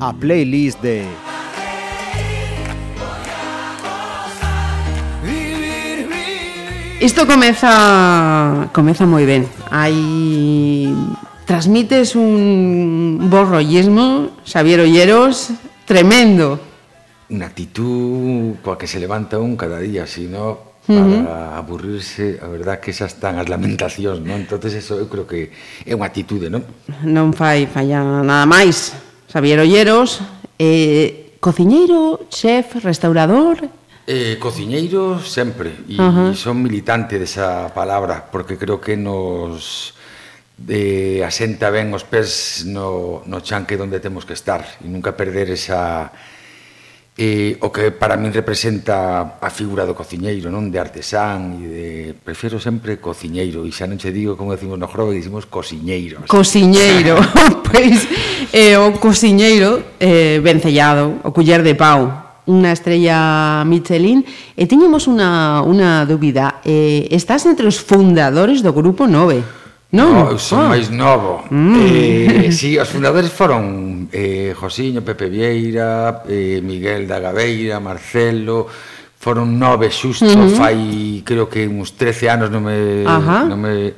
A playlist de Isto comeza comeza moi ben. Hai transmites un bo rollismo, Xavier Olleros, tremendo. unha actitud coa que se levanta un cada día, sino para uh -huh. aburrirse, a verdad que esas están as lamentacións, non? Entonces eso eu creo que é unha actitude, non? Non fai falla nada máis. Xavier Olleros, eh, cociñeiro, chef, restaurador, Eh, cociñeiro sempre e uh -huh. son militante desa palabra porque creo que nos eh, asenta ben os pés no, no chanque onde temos que estar e nunca perder esa, eh, o que para min representa a figura do cociñeiro, non de artesán e de prefiero sempre cociñeiro e xa non che digo como decimos no joroba, dicimos cociñeiro. Cociñeiro. pois eh, o cociñeiro eh, vencellado, o culler de pau, unha estrella Michelin e tiñemos unha, unha dúbida eh, estás entre os fundadores do Grupo 9 Non, no, eu son ah. máis novo. Mm. Eh, si, sí, os fundadores foron eh, Josiño, Pepe Vieira, eh, Miguel da Gabeira, Marcelo, foron nove xusto, uh -huh. fai creo que uns 13 anos, non me, Ajá. non me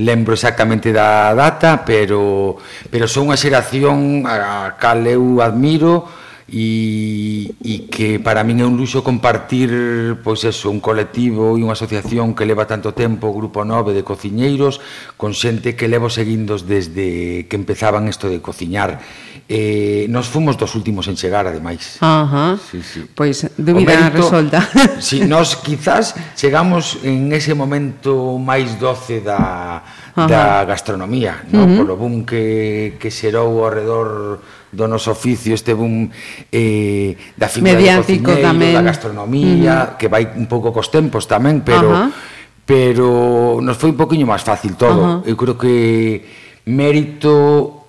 lembro exactamente da data, pero pero son unha xeración a cal eu admiro, e, e que para min é un luxo compartir pois eso, un colectivo e unha asociación que leva tanto tempo, o Grupo 9 de cociñeiros, con xente que levo seguindos desde que empezaban isto de cociñar. Eh, nos fomos dos últimos en chegar, ademais. Ajá. Sí, sí. Pois, dúbida mérito, resolta. Si nos quizás chegamos en ese momento máis doce da, da gastronomía, no? Uh -huh. polo boom que, que xerou ao redor do noso oficio, este boom eh, da figura Mediático do tamén. da gastronomía, mm. que vai un pouco cos tempos tamén, pero Ajá. pero nos foi un poquinho máis fácil todo. Ajá. Eu creo que mérito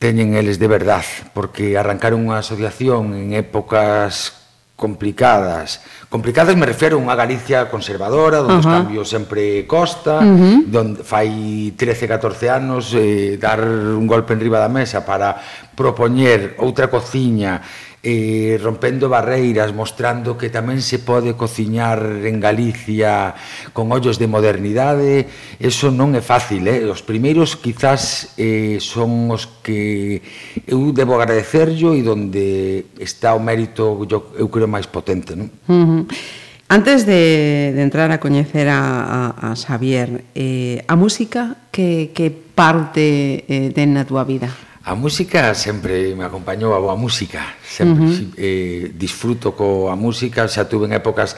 teñen eles de verdad, porque arrancaron unha asociación en épocas complicadas. Complicadas me refiro a unha Galicia conservadora, onde uh -huh. os cambios sempre costa, uh -huh. onde fai 13, 14 anos eh, dar un golpe en riba da mesa para propoñer outra cociña eh, rompendo barreiras, mostrando que tamén se pode cociñar en Galicia con ollos de modernidade, eso non é fácil, eh? os primeiros quizás eh, son os que eu debo agradecerllo e donde está o mérito yo, eu creo máis potente. Non? Uh -huh. Antes de, de entrar a coñecer a, a, a Xavier, eh, a música que, que parte eh, ten na túa vida? A música sempre me acompañou a boa música, sempre uh -huh. eh, disfruto coa música, xa tuve en épocas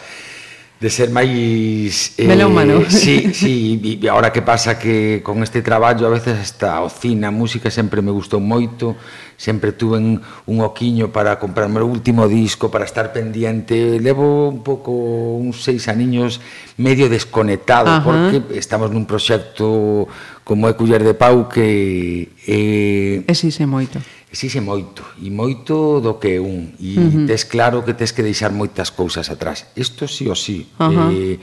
de ser máis eh, melómano. Sí, sí, e agora que pasa que con este traballo a veces hasta o cine, a música sempre me gustou moito, sempre tuve un, un oquiño para comprarme o último disco, para estar pendiente. Levo un pouco uns seis aniños medio desconectado Ajá. porque estamos nun proxecto como é Culler de Pau que eh, exixe moito exixe moito, e moito do que un, e uh -huh. tes claro que tes que deixar moitas cousas atrás. Isto sí o sí. Uh -huh. eh,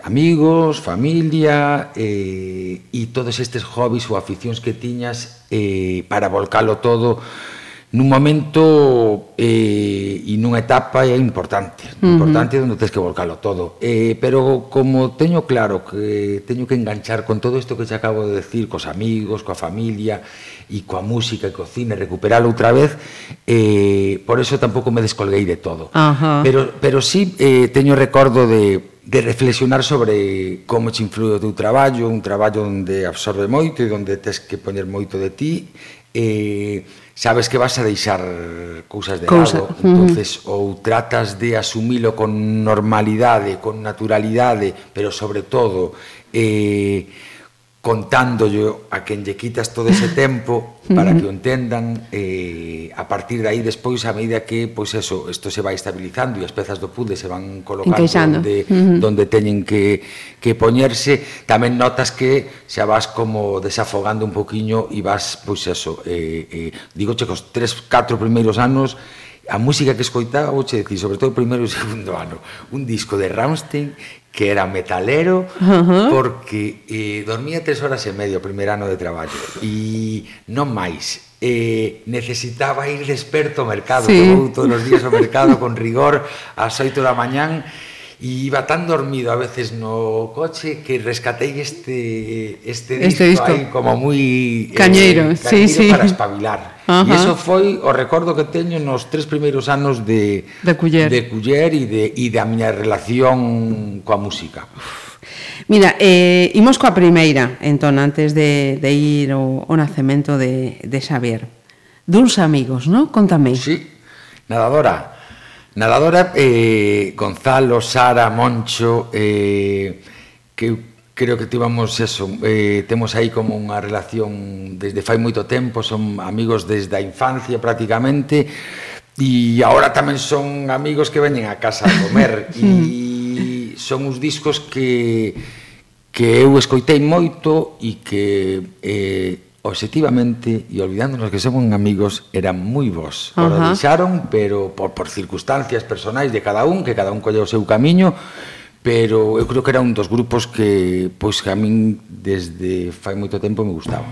amigos, familia, eh, e todos estes hobbies ou aficións que tiñas eh, para volcalo todo nun momento eh, e nunha etapa é importante, uh -huh. importante onde tens que volcalo todo. Eh, pero como teño claro que teño que enganchar con todo isto que te acabo de decir, cos amigos, coa familia e coa música e co cine, recuperalo outra vez, eh, por eso tampouco me descolguei de todo. Uh -huh. Pero, pero sí eh, teño recordo de de reflexionar sobre como te influi o teu traballo, un traballo onde absorbe moito e onde tes que poñer moito de ti, eh, sabes que vas a deixar cousas de Cousa. lado, entonces uh -huh. ou tratas de asumilo con normalidade, con naturalidade, pero sobre todo eh contándolle a quen lle quitas todo ese tempo para que o entendan eh, a partir de aí despois a medida que pois eso, isto se vai estabilizando e as pezas do puzzle se van colocando onde, uh -huh. onde teñen que, que poñerse tamén notas que xa vas como desafogando un poquinho e vas pois eso eh, eh, digo che cos tres, catro primeiros anos a música que escoitaba, vou che dicir, sobre todo o primeiro e o segundo ano, un disco de Rammstein que era metalero uh -huh. porque eh, dormía tres horas e media o primeiro ano de traballo e non máis eh, necesitaba ir desperto ao mercado sí. todos os días ao mercado con rigor ás 8 da mañán E iba tan dormido a veces no coche que rescatei este este disco, este disco. aí como moi eh, cañeiro, eh, cañeiro sí, sí. para espabilar. Ajá. E iso foi o recordo que teño nos tres primeiros anos de de Culler, de Culler e de e da miña relación coa música. Mira, eh, imos coa primeira, entón, antes de, de ir ao, ao nacemento de, de Xavier. Duns amigos, non? Contame. Sí, nadadora. Nadadora, eh, Gonzalo, Sara, Moncho, eh, que creo que tivamos eso, eh, temos aí como unha relación desde fai moito tempo, son amigos desde a infancia prácticamente, e agora tamén son amigos que veñen a casa a comer, e son uns discos que que eu escoitei moito e que eh, objetivamente e olvidándonos que son amigos eran moi vos. Uh -huh. deixaron, pero por, por circunstancias personais de cada un, que cada un colle o seu camiño, pero eu creo que era un dos grupos que pois que a min desde fai moito tempo me gustaba.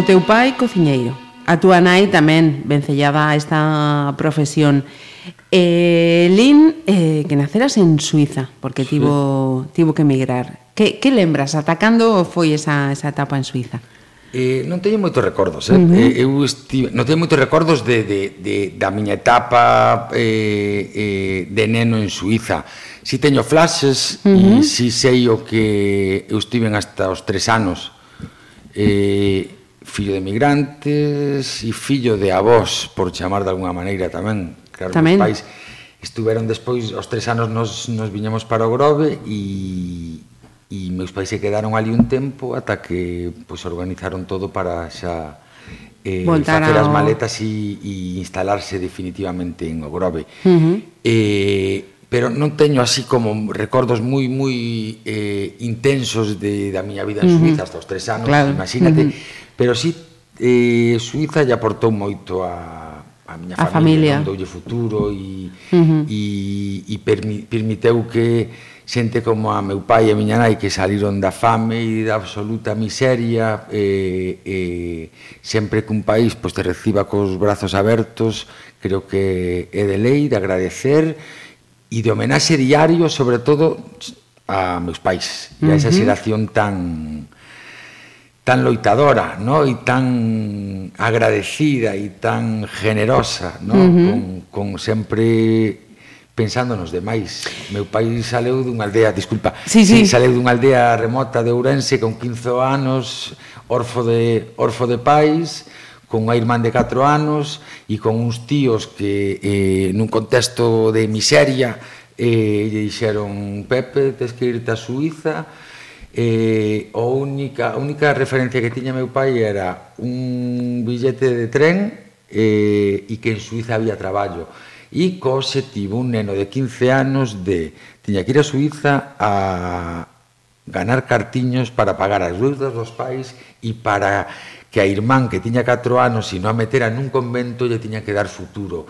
O teu pai cociñeiro, a túa nai tamén vencellada a esta profesión. Eh, Lin, eh, que naceras en Suiza, porque sí. tivo, tivo que emigrar. Que, que lembras? Atacando foi esa, esa etapa en Suiza? Eh, non teño moitos recordos, eh? Uh eh, -huh. eu estive, non teño moitos recordos de, de, de, da miña etapa eh, eh, de neno en Suiza. Si teño flashes uh -huh. e si sei o que eu estive hasta os tres anos. Eh, fillo de migrantes e fillo de avós, por chamar de alguna maneira tamén. Claro, tamén. Os pais estiveron despois, os tres anos nos, nos viñemos para o Grove e, e meus pais se quedaron ali un tempo ata que pois, organizaron todo para xa eh, Voltar facer as maletas e, e instalarse definitivamente en o Grove. Uh -huh. eh, pero non teño así como recordos moi moi eh, intensos de, da miña vida en Suiza uh -huh. hasta os tres anos, claro. imagínate, uh -huh. pero sí eh, Suiza lle aportou moito a, a miña a familia, familia. doulle futuro e, uh -huh. e, e permi, permiteu que xente como a meu pai e a miña nai que saliron da fame e da absoluta miseria eh, eh, sempre que un país pois, te reciba cos brazos abertos creo que é de lei de agradecer e de homenaxe diario, sobre todo, a meus pais, e a esa xeración tan tan loitadora, no? e tan agradecida e tan generosa, no? Uh -huh. con, con sempre pensando nos demais. Meu pai saleu dunha aldea, disculpa, sí, sí. saleu dunha aldea remota de Ourense con 15 anos, orfo de orfo de pais, con unha irmán de 4 anos e con uns tíos que eh, nun contexto de miseria eh, lle dixeron Pepe, tens que irte a Suiza eh, a única, a única referencia que tiña meu pai era un billete de tren eh, e que en Suiza había traballo. E cose tivo un neno de 15 anos de tiña que ir a Suiza a ganar cartiños para pagar as deudas dos pais e para que a irmán que tiña 4 anos e non a metera nun convento lle tiña que dar futuro.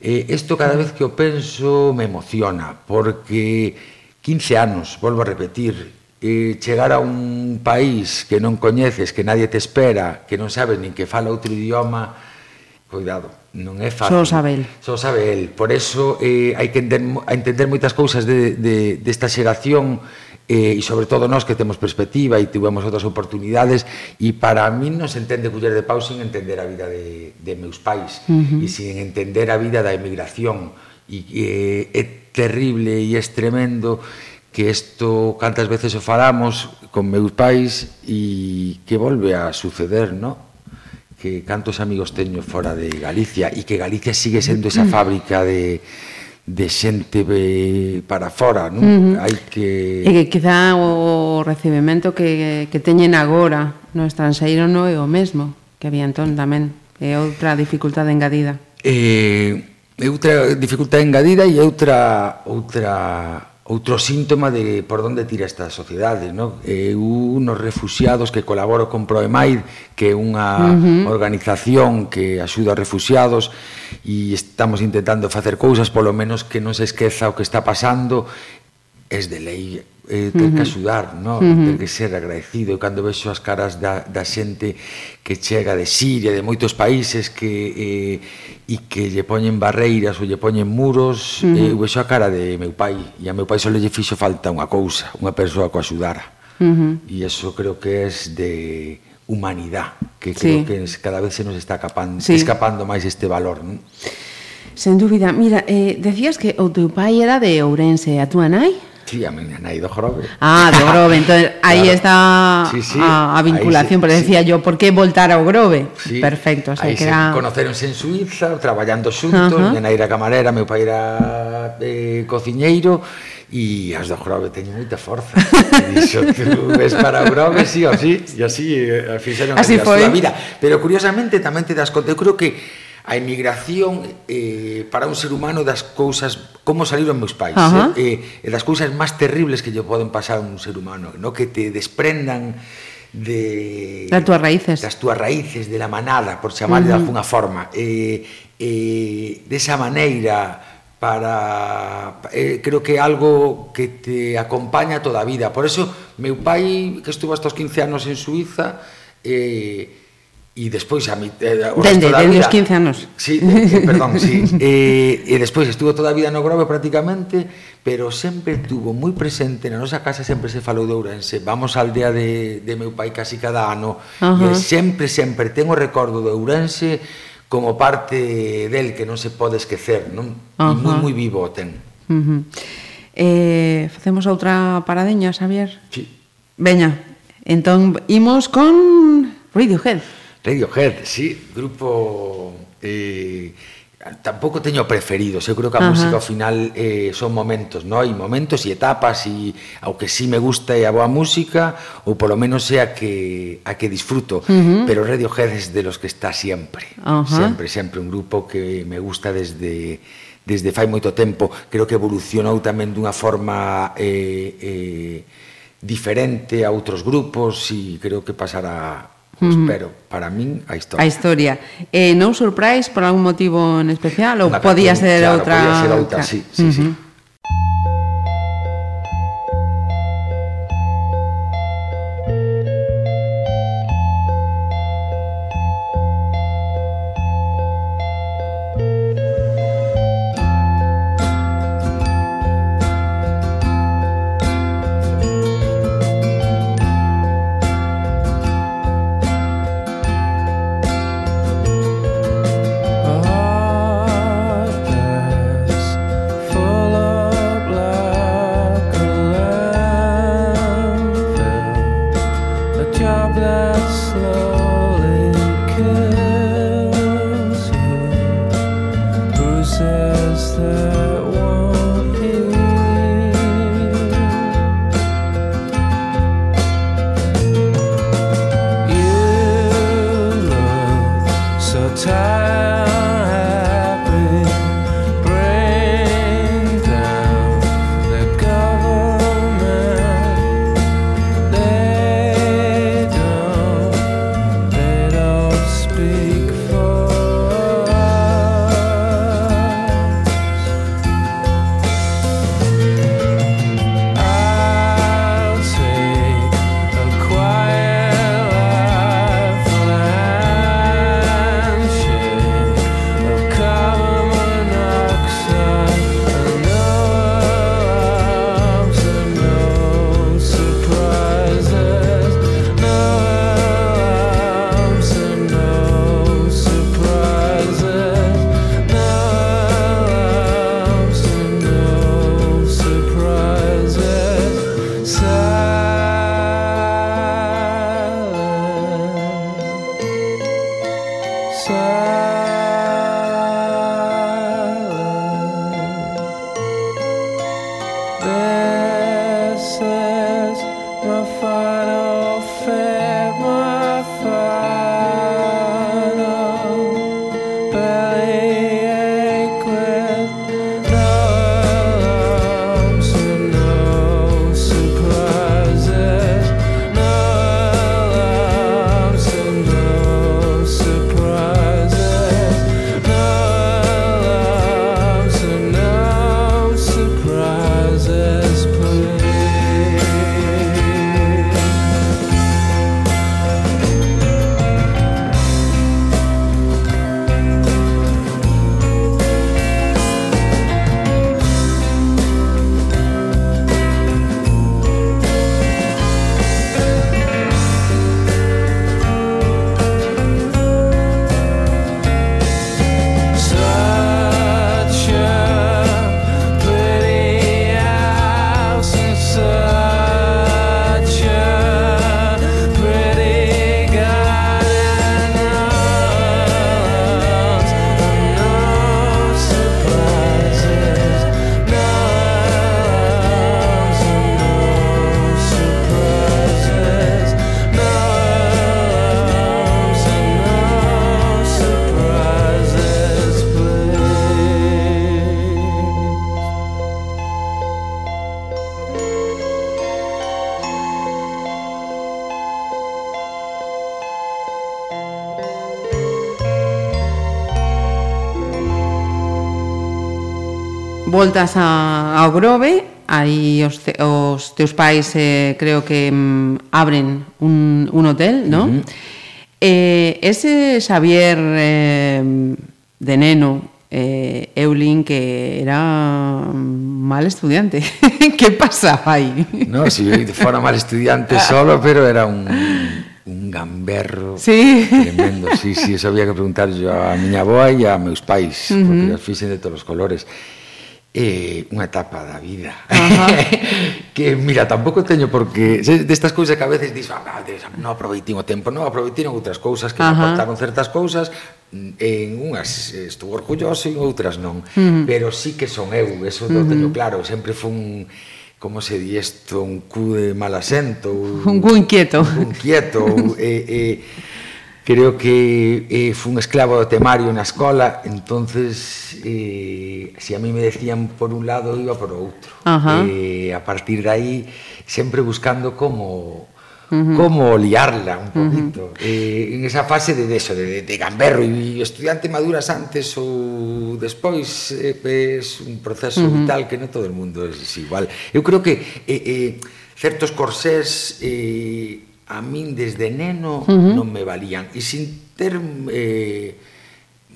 Eh, isto cada vez que o penso me emociona, porque 15 anos, volvo a repetir, eh, chegar a un país que non coñeces, que nadie te espera, que non sabes nin que fala outro idioma, cuidado, non é fácil. Só sabe el. Só sabe el. Por eso eh, hai que entender, entender moitas cousas de, de, desta de xeración eh, e sobre todo nós que temos perspectiva e tivemos outras oportunidades e para mí non se entende culler de pau sin entender a vida de, de meus pais uh -huh. e sin entender a vida da emigración e eh, é terrible e é tremendo que isto cantas veces o falamos con meus pais e que volve a suceder, no? que cantos amigos teño fora de Galicia e que Galicia sigue sendo esa mm. fábrica de de xente para fora, non? Uh -huh. Hai que... E que quizá o recibimento que, que teñen agora no estranxeiro non é o mesmo que había entón tamén. É outra dificultade engadida. Eh, é outra dificultade engadida e outra outra outro síntoma de por onde tira esta sociedade, no? Eu nos refugiados que colaboro con Proemaid, que é unha uh -huh. organización que axuda a refugiados e estamos intentando facer cousas polo menos que non se esqueza o que está pasando, es de lei eh, ter que axudar, no? Uh -huh. ter que ser agradecido. E cando vexo as caras da, da xente que chega de Siria, de moitos países que eh, e que lle poñen barreiras ou lle poñen muros, uh -huh. eh, vexo a cara de meu pai e a meu pai só lle fixo falta unha cousa, unha persoa que axudara. Uh -huh. E iso creo que é de humanidade, que creo sí. que cada vez se nos está escapando, sí. escapando máis este valor. Non? Sen dúbida. Mira, eh, decías que o teu pai era de Ourense, a túa nai? Sí, a miña nai do Grove. Ah, do Grove, entón aí claro. está sí, sí, a, a vinculación, pero decía sí. yo, por que voltar ao Grove? Sí, Perfecto, o sea, que era... conoceronse en Suiza, traballando xuntos, uh -huh. miña nai era camarera, meu pai era eh, cociñeiro, e as do Grove teñen moita forza. dixo, tú ves para o Grove, sí ou sí, e así eh, fixeron así a súa vida. Pero curiosamente tamén te das conta, eu creo que a emigración eh, para un ser humano das cousas como saliron meus pais uh eh, -huh. eh, e das cousas máis terribles que lle poden pasar a un ser humano no que te desprendan de das túas raíces das túas raíces de la manada por chamar uh -huh. de alguna forma eh, eh, desa maneira para eh, creo que é algo que te acompaña toda a vida por eso meu pai que estuvo hasta os 15 anos en Suiza eh, e despois a mi eh, dende, dende os 15 anos. Sí, eh, eh, perdón, sí. eh, e despois estuvo toda a vida no Grove prácticamente, pero sempre tuvo moi presente na nosa casa sempre se falou de Ourense. Vamos á aldea de, de meu pai casi cada ano. Uh -huh. E sempre sempre tengo recordo de Ourense como parte del que non se pode esquecer, non? Uh -huh. Moi moi vivo o ten. Uh -huh. Eh, facemos outra paradeña, Xavier. Sí. Veña. Entón imos con Radiohead. Radiohead, sí, grupo eh, tampouco teño preferidos, eu creo que a Ajá. música ao final eh, son momentos, no E momentos e etapas e ao que sí me gusta é a boa música ou polo menos é a que a que disfruto, uh -huh. pero Radiohead é de los que está sempre. Uh -huh. Sempre, sempre un grupo que me gusta desde desde fai moito tempo, creo que evolucionou tamén dunha forma eh, eh, diferente a outros grupos e creo que pasará Pues. Pero para min a historia. A historia. Eh, no surprise por algún motivo en especial ou podía ser claro, outra? Podía ser outra, sí, sí, uh -huh. sí. voltas a, ao Grove, aí os, te, os teus pais eh, creo que mm, abren un, un hotel, ¿no? Uh -huh. eh, ese Xavier eh, de neno, eh, Eulín, que era mal estudiante. que pasaba aí? No, si fora mal estudiante solo, pero era un un gamberro sí. tremendo. Sí, sí, eso había que preguntar yo a miña boa e a meus pais, uh -huh. porque os fixen de todos os colores eh, unha etapa da vida que mira, tampouco teño porque destas cousas que a veces dis ah, non aproveitín o tempo, non aproveitín outras cousas que Ajá. me aportaron certas cousas en unhas estou orgulloso e en outras non mm. pero sí que son eu, eso uh -huh. teño claro sempre fun como se di isto, un cu de mal asento un cu inquieto un inquieto e, e creo que eh, fui un esclavo do temario na escola, entonces eh, se a mí me decían por un lado iba por outro. Ajá. Eh, a partir de aí sempre buscando como Uh -huh. como liarla un poquito uh -huh. eh, en esa fase de eso, de, de, de gamberro e estudiante maduras antes ou despois eh, es un proceso uh -huh. vital que non todo o mundo é igual eu creo que eh, eh, certos corsés eh, a min desde neno uh -huh. non me valían e sin ter eh,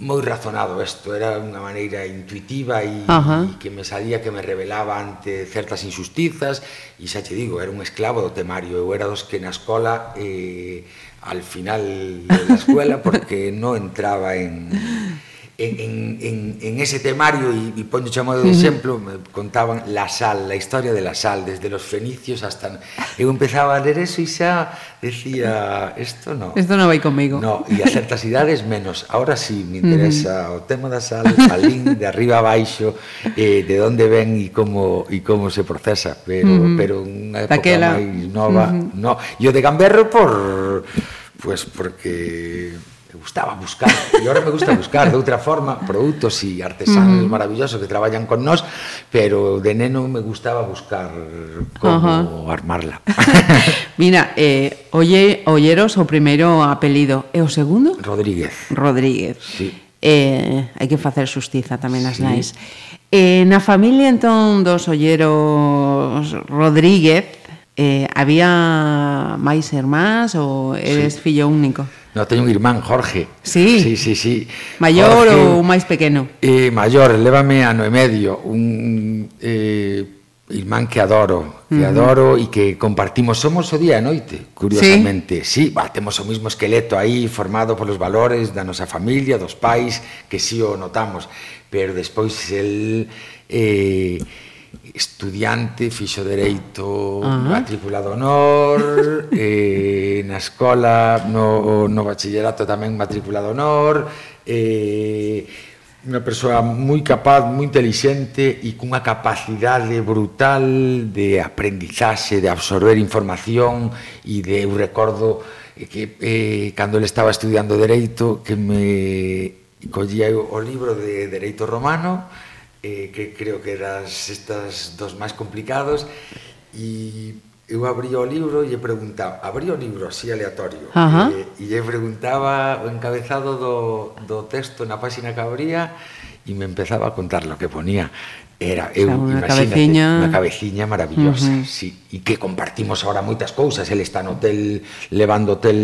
moi razonado isto, era unha maneira intuitiva e, uh -huh. e que me salía que me revelaba ante certas injustizas e xa che digo, era un esclavo do temario eu era dos que na escola eh, al final da escuela porque non entraba en en, en, en ese temario, e, e poño chamado de exemplo, me contaban la sal, la historia de la sal, desde los fenicios hasta... Eu empezaba a ler eso e xa decía, esto no... Esto no vai comigo. No, e a certas idades menos. Ahora sí me interesa uh -huh. o tema da sal, palín, de arriba a baixo, eh, de onde ven e como e como se procesa, pero, uh -huh. pero unha época Daquela. máis nova... Uh -huh. no. E o de Gamberro por... Pues porque me gustaba buscar, e ahora me gusta buscar de outra forma produtos e artesanos mm. maravillosos que traballan con nós, pero de neno me gustaba buscar como uh -huh. armarla. Mira, eh, oye, olleros o primeiro apelido e o segundo? Rodríguez. Rodríguez. Sí. Eh, hai que facer xustiza tamén as sí. nais. Eh, na familia entón dos olleros Rodríguez, eh, había máis irmás ou eres sí. fillo único? No, teño un irmán, Jorge. Sí? Sí, sí, sí. Maior Jorge, ou máis pequeno? Eh, maior, levame ano e medio. Un eh, irmán que adoro, que uh -huh. adoro e que compartimos. Somos o día e noite, curiosamente. Sí, sí bah, temos o mismo esqueleto aí, formado polos valores da nosa familia, dos pais, que sí o notamos. Pero despois el... Eh, estudiante, fixo dereito, uh -huh. matriculado honor, eh, na escola, no, no bachillerato tamén matriculado honor, eh, unha persoa moi capaz, moi inteligente e cunha capacidade brutal de aprendizaxe, de absorber información e de, eu recordo que eh, cando ele estaba estudiando Dereito que me collía o libro de Dereito Romano eh, que creo que eras estas dos máis complicados e eu abrí o libro e lle preguntaba, abrí o libro así aleatorio Ajá. Eh, e, e lle preguntaba o encabezado do, do texto na páxina que abría e me empezaba a contar lo que ponía era eu o sea, unha cabeciña unha cabeciña maravillosa, uh -huh. sí, e que compartimos agora moitas cousas, el está no hotel levando hotel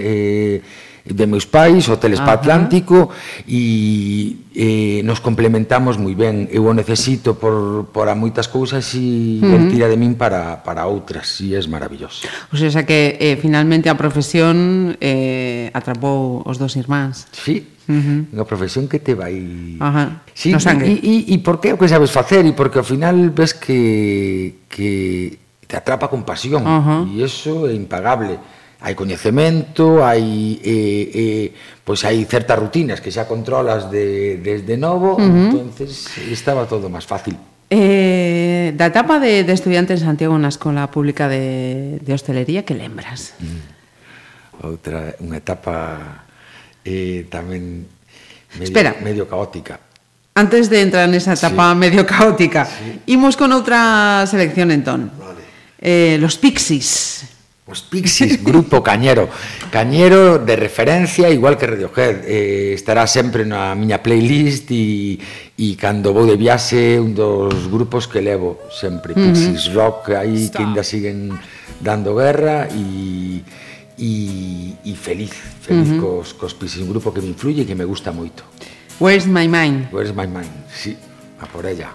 eh de meus pais, hotel Ajá. Atlántico e eh, nos complementamos moi ben. Eu o necesito por, por a moitas cousas e uh -huh. el tira de min para, para outras e é maravilloso. O sea, que eh, finalmente a profesión eh, atrapou os dos irmáns. Sí, Uh -huh. Unha profesión que te vai... Ajá. Sí, no sangue. E, e, e por que o que sabes facer? E porque ao final ves que, que te atrapa con pasión. Uh -huh. E iso é impagable hai coñecemento, hai eh, eh, pois hai certas rutinas que xa controlas de, desde novo, uh -huh. entonces estaba todo máis fácil. Eh, da etapa de, de estudiante en Santiago na Escola Pública de, de Hostelería, que lembras? Mm. Outra, unha etapa eh, tamén medio, Espera. medio caótica. Antes de entrar nesa etapa sí. medio caótica, sí. imos con outra selección entón. Vale. Eh, los Pixies. Os Pixies, grupo cañero Cañero de referencia Igual que Radiohead eh, Estará sempre na miña playlist E, e cando vou de viaxe Un dos grupos que levo sempre Pixies uh -huh. Rock Aí Stop. que ainda siguen dando guerra E e, e feliz, feliz uh -huh. cos, cos Pixies, un grupo que me influye e que me gusta moito. Where's my mind? Where's my mind, sí, a por ella.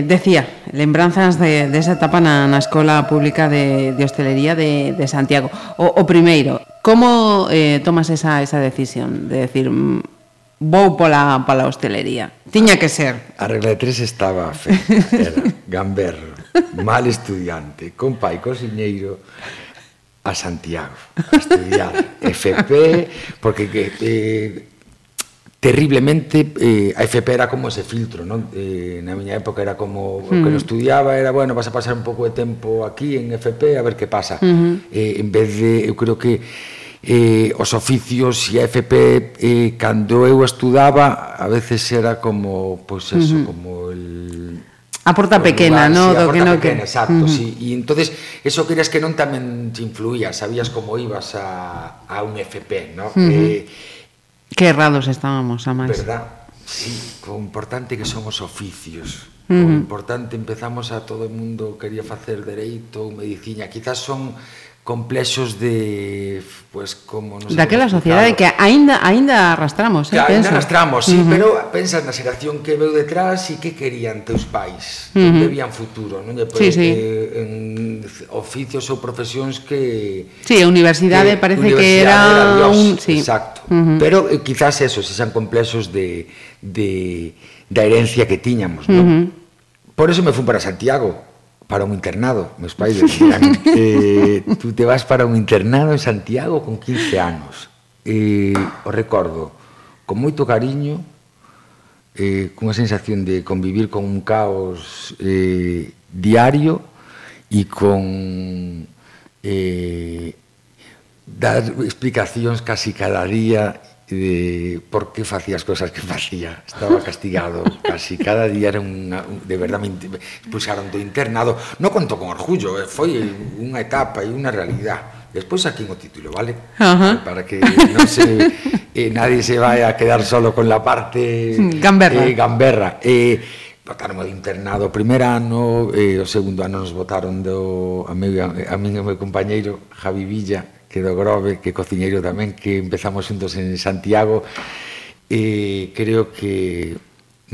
Eh, decía, lembranzas de, desa etapa na, na Escola Pública de, de Hostelería de, de Santiago. O, o primeiro, como eh, tomas esa, esa decisión de decir mm, vou pola, pola hostelería? Tiña que ser. A regla de tres estaba feita, era gamberro, mal estudiante, con pai cociñeiro, a Santiago a estudiar FP, porque que, eh, terriblemente eh, a FP era como ese filtro non? Eh, na miña época era como o que mm. non estudiaba era, bueno, vas a pasar un pouco de tempo aquí en FP a ver que pasa eh, en vez de, eu creo que eh, os oficios e a FP eh, cando eu estudaba a veces era como pois pues eso, como el A porta pequena, lugar, no, sí, do que no pequena, que exacto, uh -huh. sí. E entonces eso querías que non tamén te influía, sabías como ibas a a un FP, ¿no? Uh -huh. Eh Que errados estábamos, a máis. Verdad, sí, o importante que son os oficios. Uh -huh. O importante, empezamos a todo o mundo quería facer dereito ou medicina. Quizás son complexos de pues como non sei daquela sociedade que aínda aínda arrastramos, eh, que penso. Aínda arrastramos, sí, uh -huh. pero pensas na xeración que veu detrás e que querían teus pais, uh -huh. vían futuro, non lle podes sí, sí. Eh, en oficios ou profesións que Sí, a universidade que, parece universidade que era, era Dios, un sí. exacto. Uh -huh. Pero eh, quizás eso, se sean complexos de de da herencia que tiñamos, non? Uh -huh. Por eso me fui para Santiago, para un internado, meus pais decían, eh, tú te vas para un internado en Santiago con 15 anos. E o recordo con moito cariño, eh, cunha sensación de convivir con un caos eh, diario e con eh, dar explicacións casi cada día de por que facía as cousas que facía. Estaba castigado casi cada día era unha de verdade me expulsaron do internado. No conto con orgullo, eh, foi unha etapa e unha realidade. Despois aquí o título, vale? Uh eh, -huh. Para que non se eh, nadie se vaya a quedar solo con la parte gamberra. Eh, gamberra. Eh, botaron o internado o primeiro ano, eh, o segundo ano nos botaron do a meu, a min e meu compañeiro Javi Villa, que do Grove, que cociñeiro tamén, que empezamos xuntos en Santiago, e creo que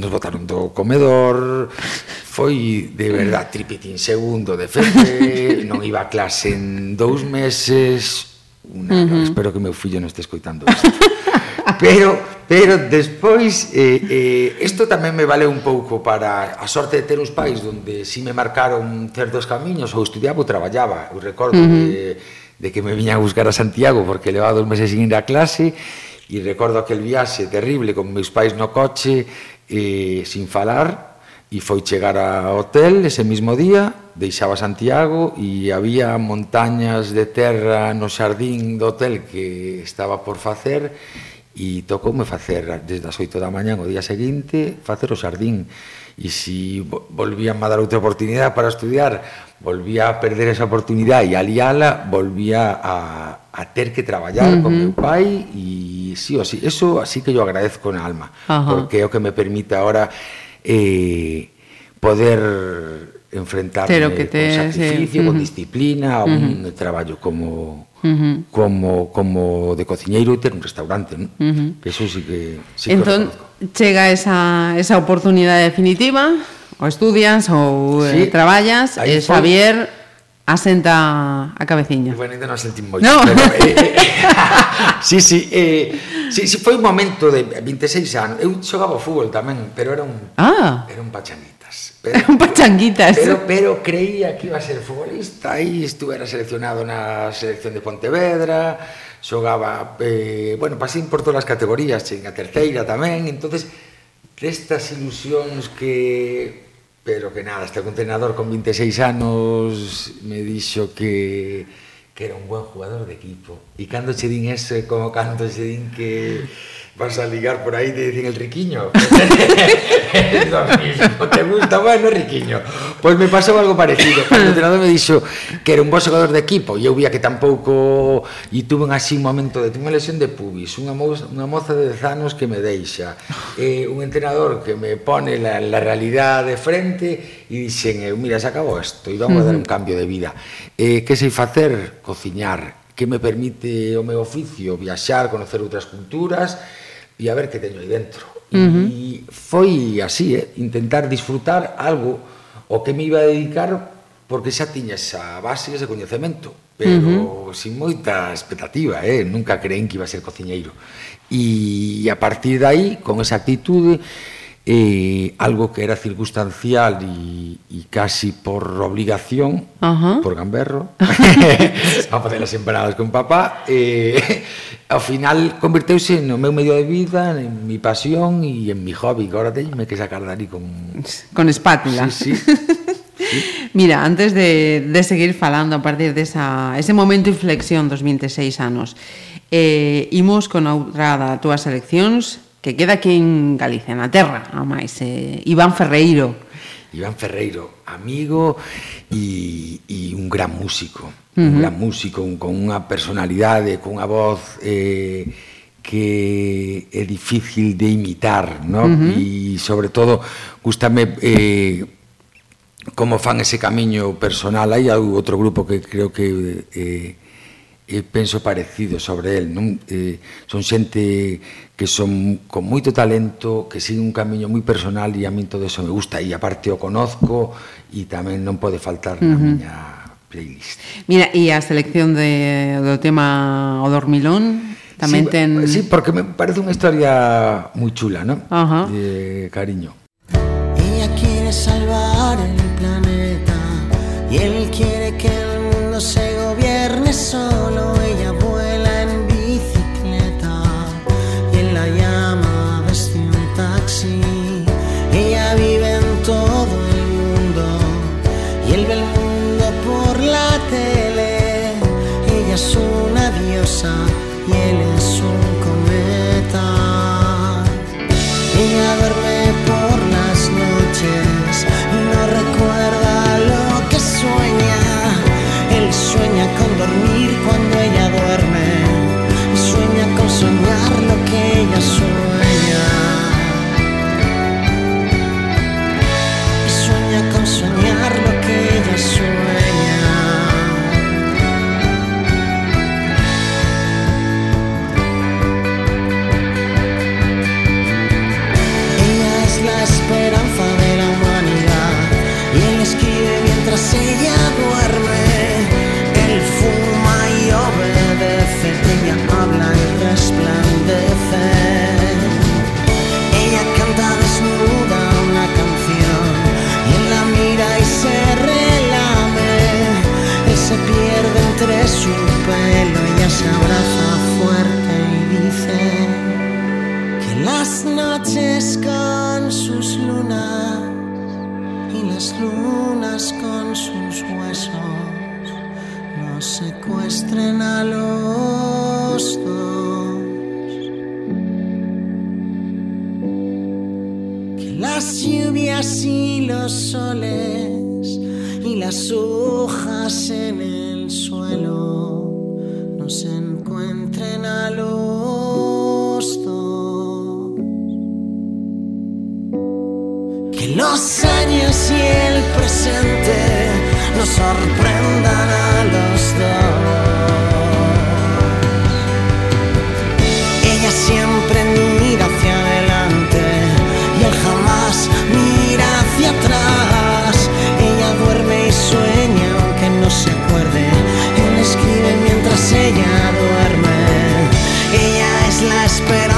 nos botaron do comedor, foi de verdad tripitín segundo de feste, non iba a clase en dous meses, una, uh -huh. espero que meu fillo non este escoitando isto. pero, pero despois, eh, eh, isto tamén me vale un pouco para a sorte de ter uns pais onde si me marcaron certos camiños, ou estudiaba ou traballaba, eu recordo uh -huh. que de que me viña a buscar a Santiago porque levaba dos meses sin ir a clase e recordo aquel viaxe terrible con meus pais no coche e, sin falar e foi chegar ao hotel ese mismo día deixaba Santiago e había montañas de terra no xardín do hotel que estaba por facer e tocoume facer desde as 8 da mañan o día seguinte facer o xardín. E se volvían a dar outra oportunidade para estudiar volvía a perder esa oportunidade e aliala, volvía a, a ter que traballar uh -huh. con meu pai e sí o sí, eso así que yo agradezco na alma, uh -huh. porque é o que me permite ahora eh, poder enfrentarme Pero que te, con sacrificio, sí. con disciplina, a uh -huh. un traballo como como como de cociñeiro e ter un restaurante, ¿no? uh -huh. Eso sí que sí que Entón, chega esa esa oportunidade definitiva ou estudias ou eh, sí. eh, traballas, Aí, e Xavier asenta a cabeciña. Bueno, ainda non sentín moito. No. Pero, eh, eh, sí, sí, eh, sí, sí, foi un momento de 26 anos. Eu xogaba fútbol tamén, pero era un ah. era un pachanguitas. Pero, era un pachanguitas. Pero, pero, pero creía que iba a ser futbolista e estuvera seleccionado na selección de Pontevedra, xogaba, eh, bueno, pasei por todas as categorías, en a terceira tamén, entonces destas ilusións que pero que nada, hasta que un entrenador con 26 anos me dixo que que era un buen jugador de equipo. E cando che din ese, como cando che din que vas a ligar por aí, te dicen el riquiño. es lo mismo, te gusta, bueno, riquiño. Pois me pasou algo parecido. O entrenador me dixo que era un bo xogador de equipo e eu vía que tampouco e tuve un así un momento de unha lesión de pubis, unha moza, unha moza de 10 anos que me deixa, eh, un entrenador que me pone la, la realidad de frente e dixen, eu, eh, mira, se acabou isto, e vamos uh -huh. a dar un cambio de vida. Eh, que sei facer? Cociñar, que me permite o meu oficio, viaxar, conocer outras culturas, e a ver que teño aí dentro. Uh -huh. E foi así, eh? intentar disfrutar algo o que me iba a dedicar porque xa tiña esa base, ese coñecemento, pero uh -huh. sin moita expectativa, eh? nunca creín que iba a ser cociñeiro. E a partir de aí, con esa actitude, eh, algo que era circunstancial e, e casi por obligación, uh -huh. por gamberro, a facer as empanadas con papá, eh, ao final converteuse no meu medio de vida, en mi pasión e en mi hobby, que agora teñme que sacar dali con... Con espátula. Sí, sí. Mira, antes de, de seguir falando a partir desa, ese momento de inflexión dos 26 anos, eh, imos con outra da túas eleccións que queda aquí en Galicia, na terra, a máis, eh, Iván Ferreiro, Iván Ferreiro, amigo e, e un gran músico, uh -huh. un gran músico un, con unha personalidade, con unha voz eh, que é difícil de imitar, ¿no? Uh -huh. E sobre todo gustame eh, como fan ese camiño personal. Hai outro grupo que creo que eh, eh, penso parecido sobre el, non? Eh, son xente que son con moito talento, que siguen un camiño moi personal e a mí todo eso me gusta e aparte o conozco e tamén non pode faltar na uh playlist. Mira, e a selección de, tema O Dormilón tamén sí, porque me parece unha historia moi chula, non? Uh. De cariño. Ella quiere salvar el planeta y él quiere que el mundo se su pelo, ella se abraza fuerte y dice que las noches con sus lunas y las lunas con sus huesos nos secuestren a los dos. Que las lluvias y los soles y las hojas en el el suelo nos encuentren a los. Que los años y el presente nos sorprendan. esperar.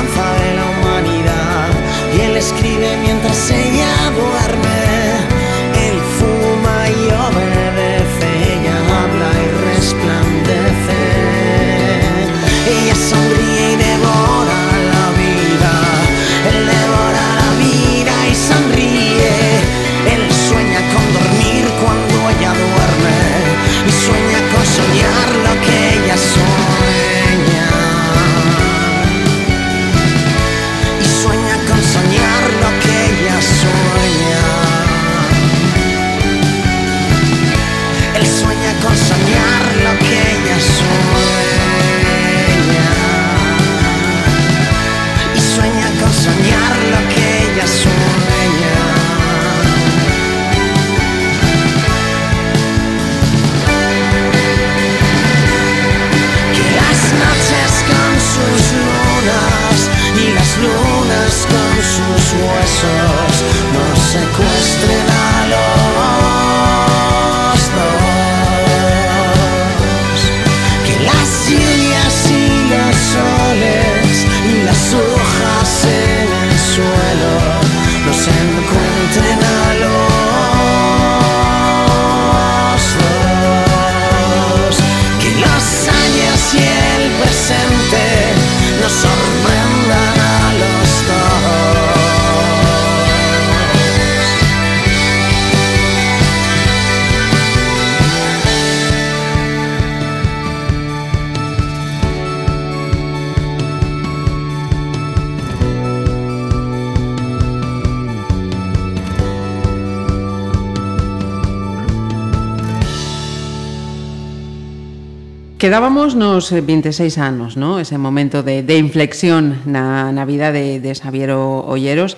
Quedábamos nos eh, 26 anos, no? ese momento de, de inflexión na, na vida de, de Xaviero Olleros.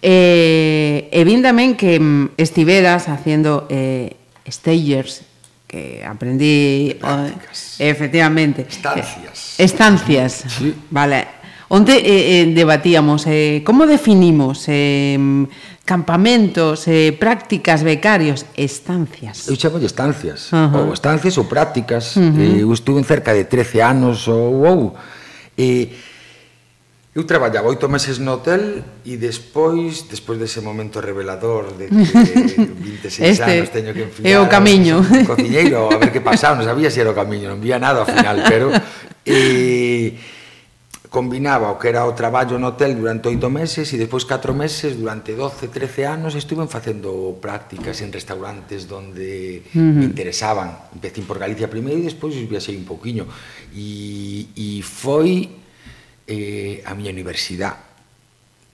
Eh, e vin tamén que mm, estiveras facendo eh, stagers, que aprendí... Prácticas. Eh, efectivamente. Estancias. Eh, estancias, sí. vale. Onde eh, eh, debatíamos eh, como definimos eh, campamentos, eh, prácticas, becarios, estancias. Eu chamo de estancias, uh -huh. ou estancias ou prácticas. Uh eh, -huh. Eu estuve en cerca de 13 anos ou ou. E eu traballaba oito meses no hotel e despois, despois dese momento revelador de que 26 este anos teño que enfiar... É o camiño. O cociñeiro, a ver que pasaba, non sabía se era o camiño, non vía nada ao final, pero... E, eh, combinaba o que era o traballo no hotel durante oito meses e despois catro meses durante 12, 13 anos estuven facendo prácticas en restaurantes donde uh -huh. me interesaban. Empecé por Galicia primeiro e despois viaxei un pouquiño. E, e foi eh, a miña universidade.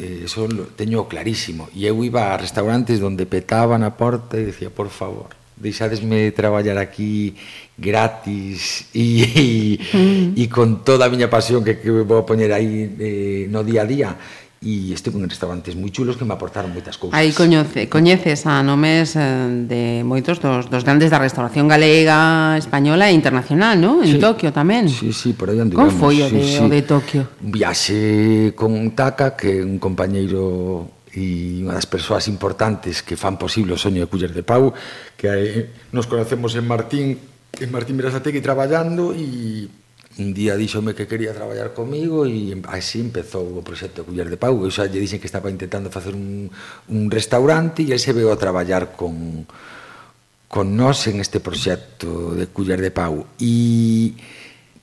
Eh, eso lo teño clarísimo. E eu iba a restaurantes donde petaban a porta e decía, por favor, deixadesme traballar aquí gratis e, e, mm. e con toda a miña pasión que, que vou poñer aí eh, no día a día e estive en restaurantes moi chulos que me aportaron moitas cousas. Aí coñece, coñeces a nomes eh, de moitos dos, dos grandes da restauración galega, española e internacional, no? En sí, Tokio tamén. Sí, sí, por aí anduvemos. Como foi o, sí, de, sí. o de Tokio? Un viaxe con Taka, que é un compañeiro e unha das persoas importantes que fan posible o soño de Culler de Pau, que eh, nos conocemos en Martín, en Martín Berasategui traballando e un día díxome que quería traballar comigo e así empezou o proxecto Culler de Pau. Eu xa lle dixen que estaba intentando facer un, un restaurante e el se veo a traballar con, con nós en este proxecto de Culler de Pau. E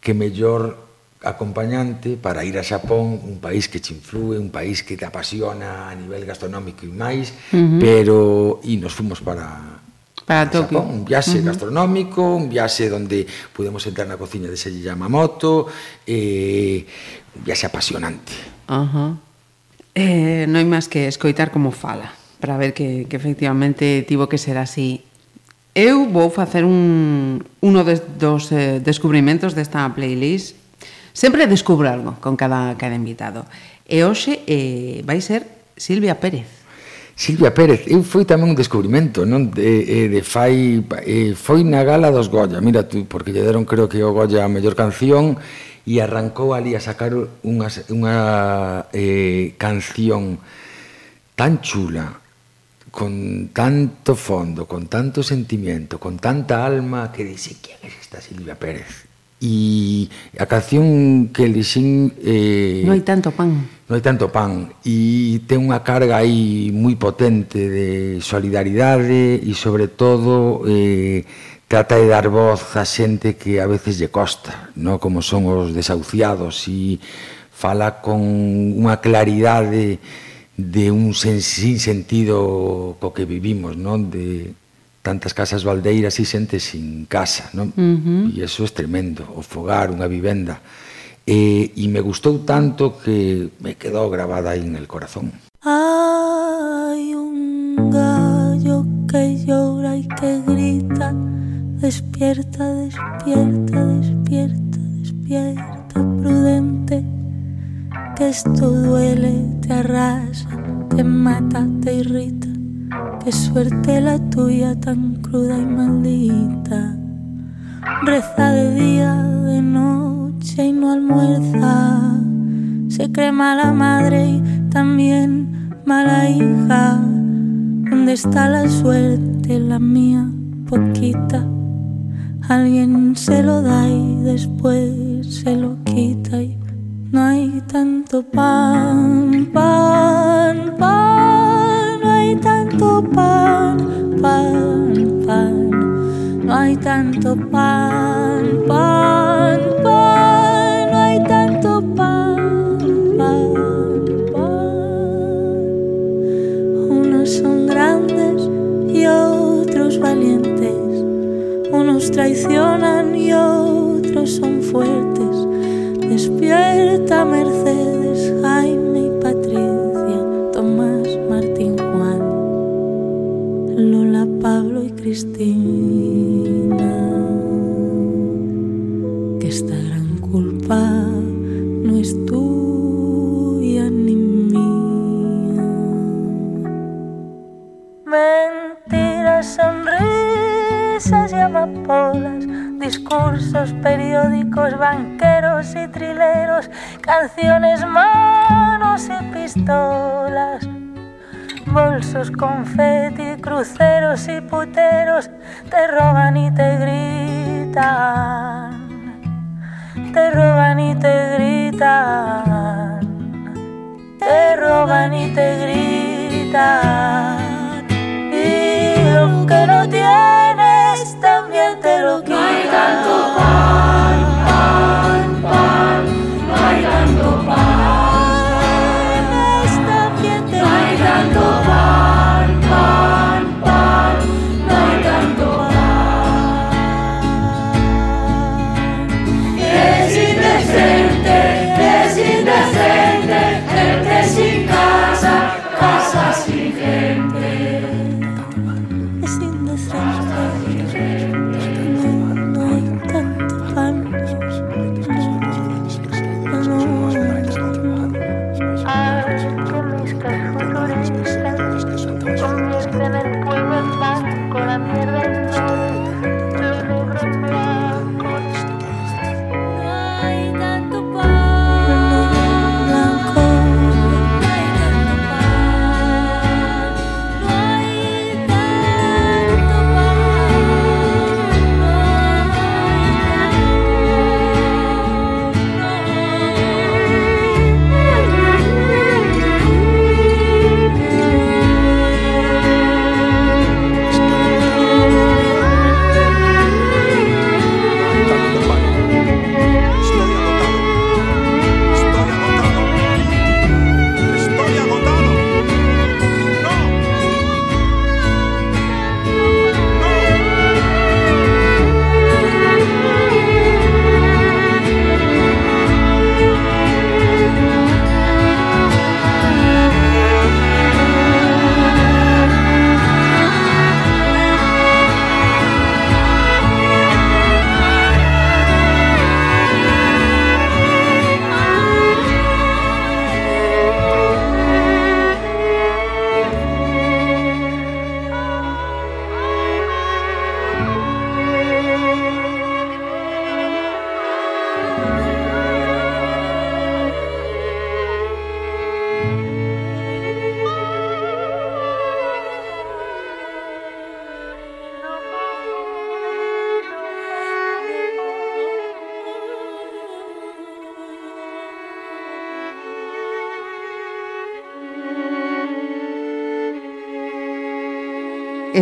que mellor acompañante para ir a Xapón, un país que te influe, un país que te apasiona a nivel gastronómico e máis, uh -huh. pero e nos fomos para para Tokio. Un viaxe uh -huh. gastronómico, un viaxe onde pudemos entrar na cociña de Seiji Yamamoto, eh, un viaxe apasionante. Uh -huh. eh, non hai máis que escoitar como fala, para ver que, que efectivamente tivo que ser así. Eu vou facer un, uno de, dos eh, descubrimentos desta playlist Sempre descubro algo con cada, cada invitado. E hoxe eh, vai ser Silvia Pérez. Silvia Pérez, eu foi tamén un descubrimento, non de, eh, de fai eh, foi na gala dos Goya, mira tú, porque lle deron creo que o Goya a mellor canción e arrancou ali a sacar unha, unha eh, canción tan chula, con tanto fondo, con tanto sentimiento, con tanta alma que dice, ¿quién es esta Silvia Pérez? e a canción que elixín eh, Non hai tanto pan. Non hai tanto pan. E ten unha carga aí moi potente de solidaridade e sobre todo eh, trata de dar voz a xente que a veces lle costa no? Como son os desahuciados e fala con unha claridade de un sen, sin sentido co que vivimos non de tantas casas baldeiras e xente sin casa, non? Uh -huh. E iso é tremendo, o fogar, unha vivenda. E, e me gustou tanto que me quedou grabada aí en el corazón. Hay un gallo que llora y que grita, despierta, despierta, despierta, despierta, prudente, que esto duele, te arrasa, te mata, te irrita, qué suerte la tuya tan cruda y maldita. Reza de día, de noche y no almuerza. Se cree mala madre y también mala hija. ¿Dónde está la suerte, la mía, poquita? Alguien se lo da y después se lo quita y no hay tanto pan, pan, pan, tanto pan, pan, pan. No hay tanto pan, pan, pan, no hay tanto pan, pan, pan. Unos son grandes y otros valientes, unos traicionan Cristina, que esta gran culpa no es tuya ni mía. Mentiras, sonrisas y amapolas, discursos, periódicos, banqueros y trileros, canciones, manos y pistolas, bolsos, confeti y puteros te roban y te gritan. Te roban y te gritan. Te roban y te gritan.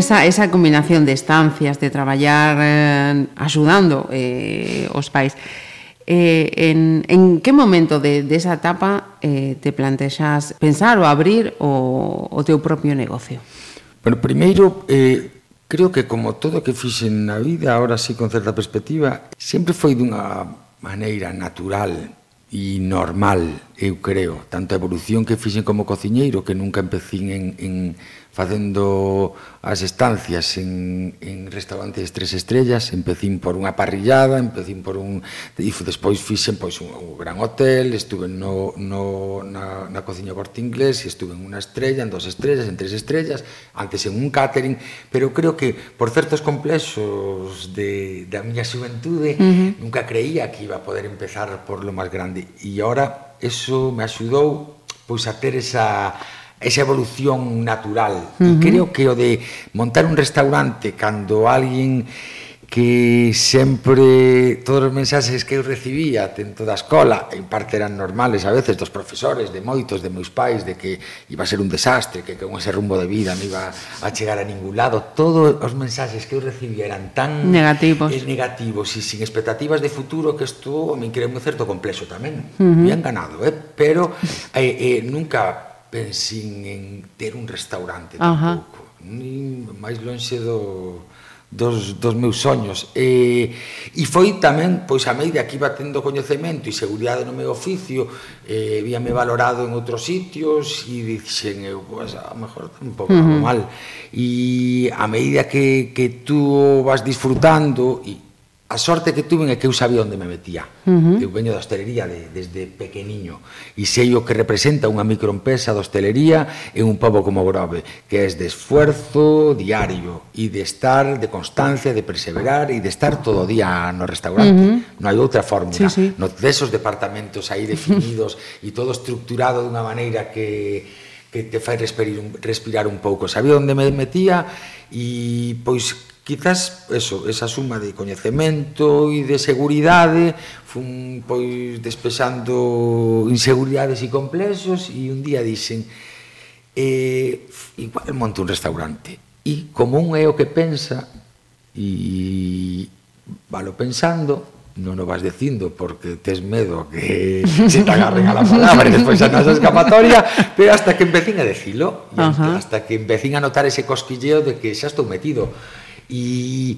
esa, esa combinación de estancias, de traballar eh, axudando eh, os pais, eh, en, en que momento de, de esa etapa eh, te plantexas pensar ou abrir o, o teu propio negocio? Bueno, primeiro, eh, creo que como todo que fixen na vida, ahora sí con certa perspectiva, sempre foi dunha maneira natural e normal, eu creo, tanto a evolución que fixen como cociñeiro, que nunca empecín en, en facendo as estancias en, en restaurantes tres estrellas, empecín por unha parrillada, empecín por un... E despois fixen pois, un, un gran hotel, estuve no, no, na, na cociña corte inglés, estuve en unha estrella, en dos estrellas, en tres estrellas, antes en un catering, pero creo que por certos complexos de, da miña xuventude uh -huh. nunca creía que iba a poder empezar por lo máis grande. E ahora eso me axudou pois a ter esa esa evolución natural. Uh -huh. E creo que o de montar un restaurante cando alguén que sempre todos os mensaxes que eu recibía dentro da escola, en parte eran normales a veces dos profesores, de moitos, de meus pais, de que iba a ser un desastre, que con ese rumbo de vida non iba a chegar a ningún lado. Todos os mensaxes que eu recibía eran tan negativos, eh, negativos e sin expectativas de futuro que isto me creo un certo complexo tamén. Uh -huh. Bien ganado, eh? pero eh, eh, nunca pensin en ter un restaurante tampouco, uh -huh. nin máis lonxe do dos, dos meus soños e, e foi tamén pois a medida que iba tendo coñecemento e seguridade no meu oficio e víame valorado en outros sitios e dixen eu pois a mellor tampouco uh -huh. mal e a medida que, que tú vas disfrutando e a sorte que tuve é que eu sabía onde me metía. Uh -huh. Eu veño da hostelería de, desde pequeniño e sei o que representa unha microempresa de hostelería en un pobo como Grove, que é de esfuerzo diario e de estar, de constancia, de perseverar e de estar todo o día no restaurante. Uh -huh. Non hai outra fórmula. Sí, sí. No desos departamentos aí definidos e todo estructurado dunha maneira que que te fai respirar un, respirar un pouco. Sabía onde me metía e pois quizás eso, esa suma de coñecemento e de seguridade fun pois despexando inseguridades e complexos e un día dixen eh, igual monto un restaurante e como un é o que pensa e valo pensando non o vas dicindo porque tes medo que se te agarren a la palabra e despois xa non escapatoria pero hasta que empecín a decilo uh hasta que empecín a notar ese cosquilleo de que xa estou metido. E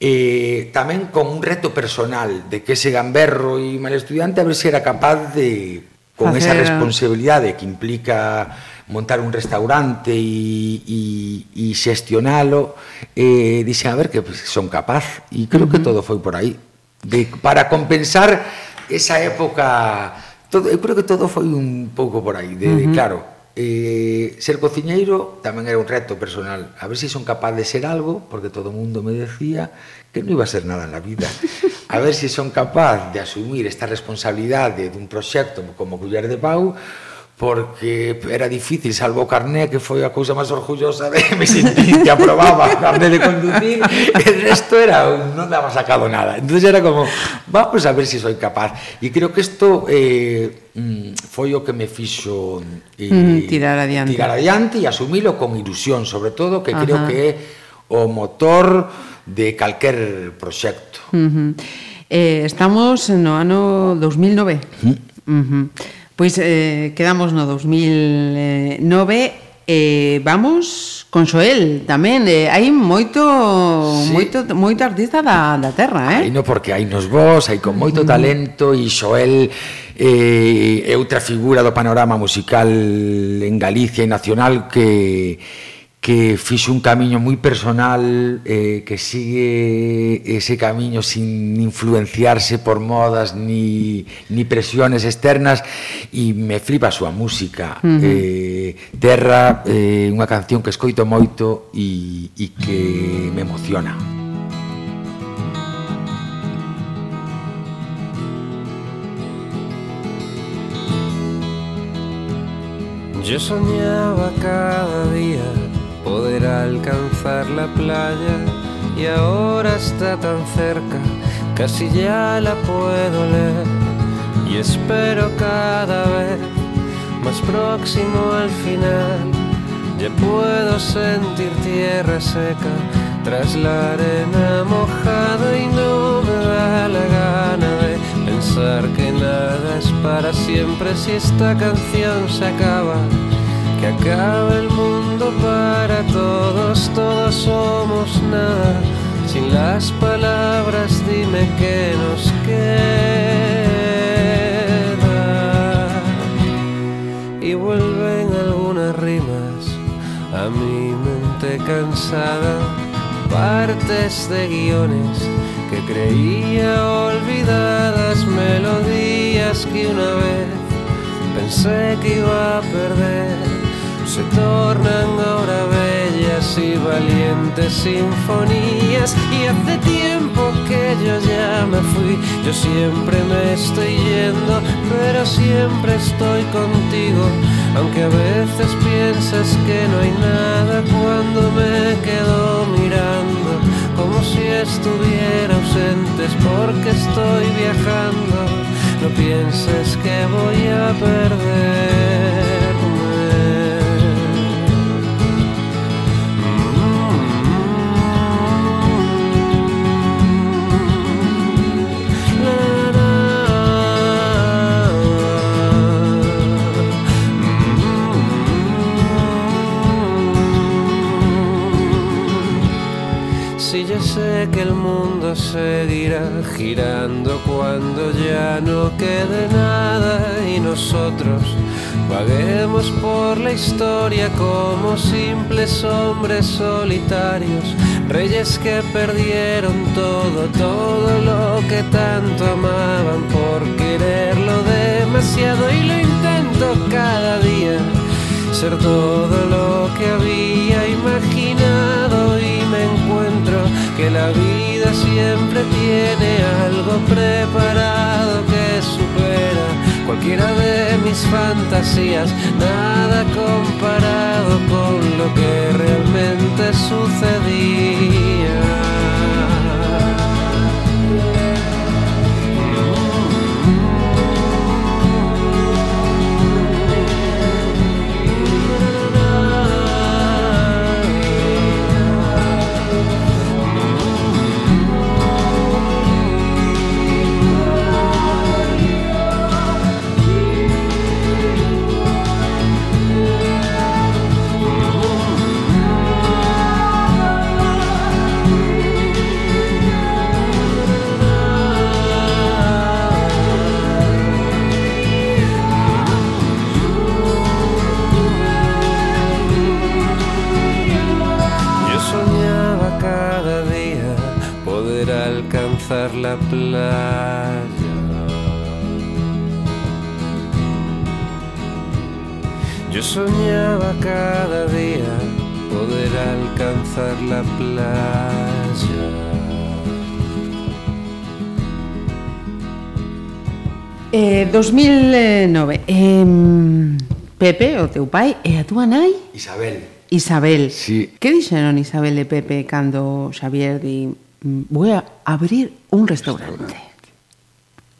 eh, tamén con un reto personal de que ese gamberro e mal estudiante a ver se era capaz de con esa Facer- responsabilidade que implica montar un restaurante e, e, e xestionalo eh, a ver que pues, son capaz e creo uh -huh. que todo foi por aí de, para compensar esa época todo, eu creo que todo foi un pouco por aí de, uh -huh. claro Eh, ser cociñeiro tamén era un reto personal. A ver se si son capaz de ser algo, porque todo o mundo me decía que non iba a ser nada na vida. A ver se si son capaz de asumir esta responsabilidade dun proxecto como culler de Pau, porque era difícil, salvo o carné, que foi a cousa máis orgullosa de me sentir que aprobaba o carné de conducir, el resto era, non daba sacado nada. entonces era como, vamos a ver se si soy capaz. E creo que isto eh, mm, foi o que me fixo eh, mm, tirar adiante. Tirar adiante e asumilo con ilusión, sobre todo, que Ajá. creo que é o motor de calquer proxecto. Uh -huh. eh, estamos no ano 2009. Uh -huh. Uh -huh. Pois eh, quedamos no 2009 eh, vamos con Xoel tamén. Eh, hai moito sí. moito moito artista da, da terra, eh? Aí no porque hai nos vos, hai con moito mm. talento e Xoel eh, é outra figura do panorama musical en Galicia e nacional que que fixo un camiño moi personal eh, que sigue ese camiño sin influenciarse por modas ni, ni presiones externas e me flipa a súa música uh -huh. eh, Terra eh, unha canción que escoito moito e, e que me emociona Yo soñaba cada día poder alcanzar la playa y ahora está tan cerca, casi ya la puedo leer y espero cada vez más próximo al final. Ya puedo sentir tierra seca tras la arena mojada y no me da la gana de pensar que nada es para siempre si esta canción se acaba. Que acabe el mundo para todos, todos somos nada. Sin las palabras dime que nos queda. Y vuelven algunas rimas a mi mente cansada, partes de guiones que creía olvidadas, melodías que una vez pensé que iba a perder, se tornan ahora bellas y valientes sinfonías. Y hace tiempo que yo ya me fui, yo siempre me estoy yendo, pero siempre estoy contigo. Aunque a veces piensas que no hay nada cuando me quedo mirando, como si estuviera ausentes porque estoy viajando. No pienses que voy a perderme. Si yo sé que el mundo seguirá girando cuando ya no quede nada y nosotros Vaguemos por la historia como simples hombres solitarios, reyes que perdieron todo, todo lo que tanto amaban por quererlo demasiado y lo intento cada día ser todo lo que había la vida siempre tiene algo preparado que supera cualquiera de mis fantasías, nada comparado con lo que realmente sucedía. La playa. Yo soñaba cada día poder alcanzar la playa. Eh, 2009. Em, Pepe, o teu pai, e a túa nai, Isabel, Isabel. Sí. Que dixeron Isabel e Pepe cando Xavier di "Mm, voy a abrir un restaurante. restaurante.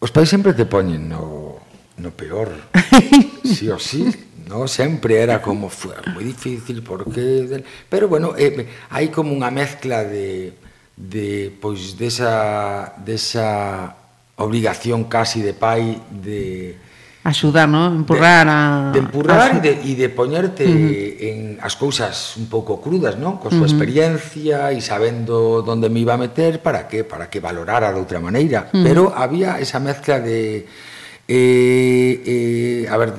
Os pais sempre te poñen no, no peor, sí o sí, no sempre era como fue moi difícil, porque... Pero bueno, eh, hai como unha mezcla de, de pois desa, desa obligación casi de pai de axudar, ¿no? Empurrar a... De empurrar a... e de, e de poñerte uh -huh. en as cousas un pouco crudas, non? Con súa uh -huh. experiencia e sabendo onde me iba a meter para que para que valorara de outra maneira. Uh -huh. Pero había esa mezcla de... Eh, eh, a ver,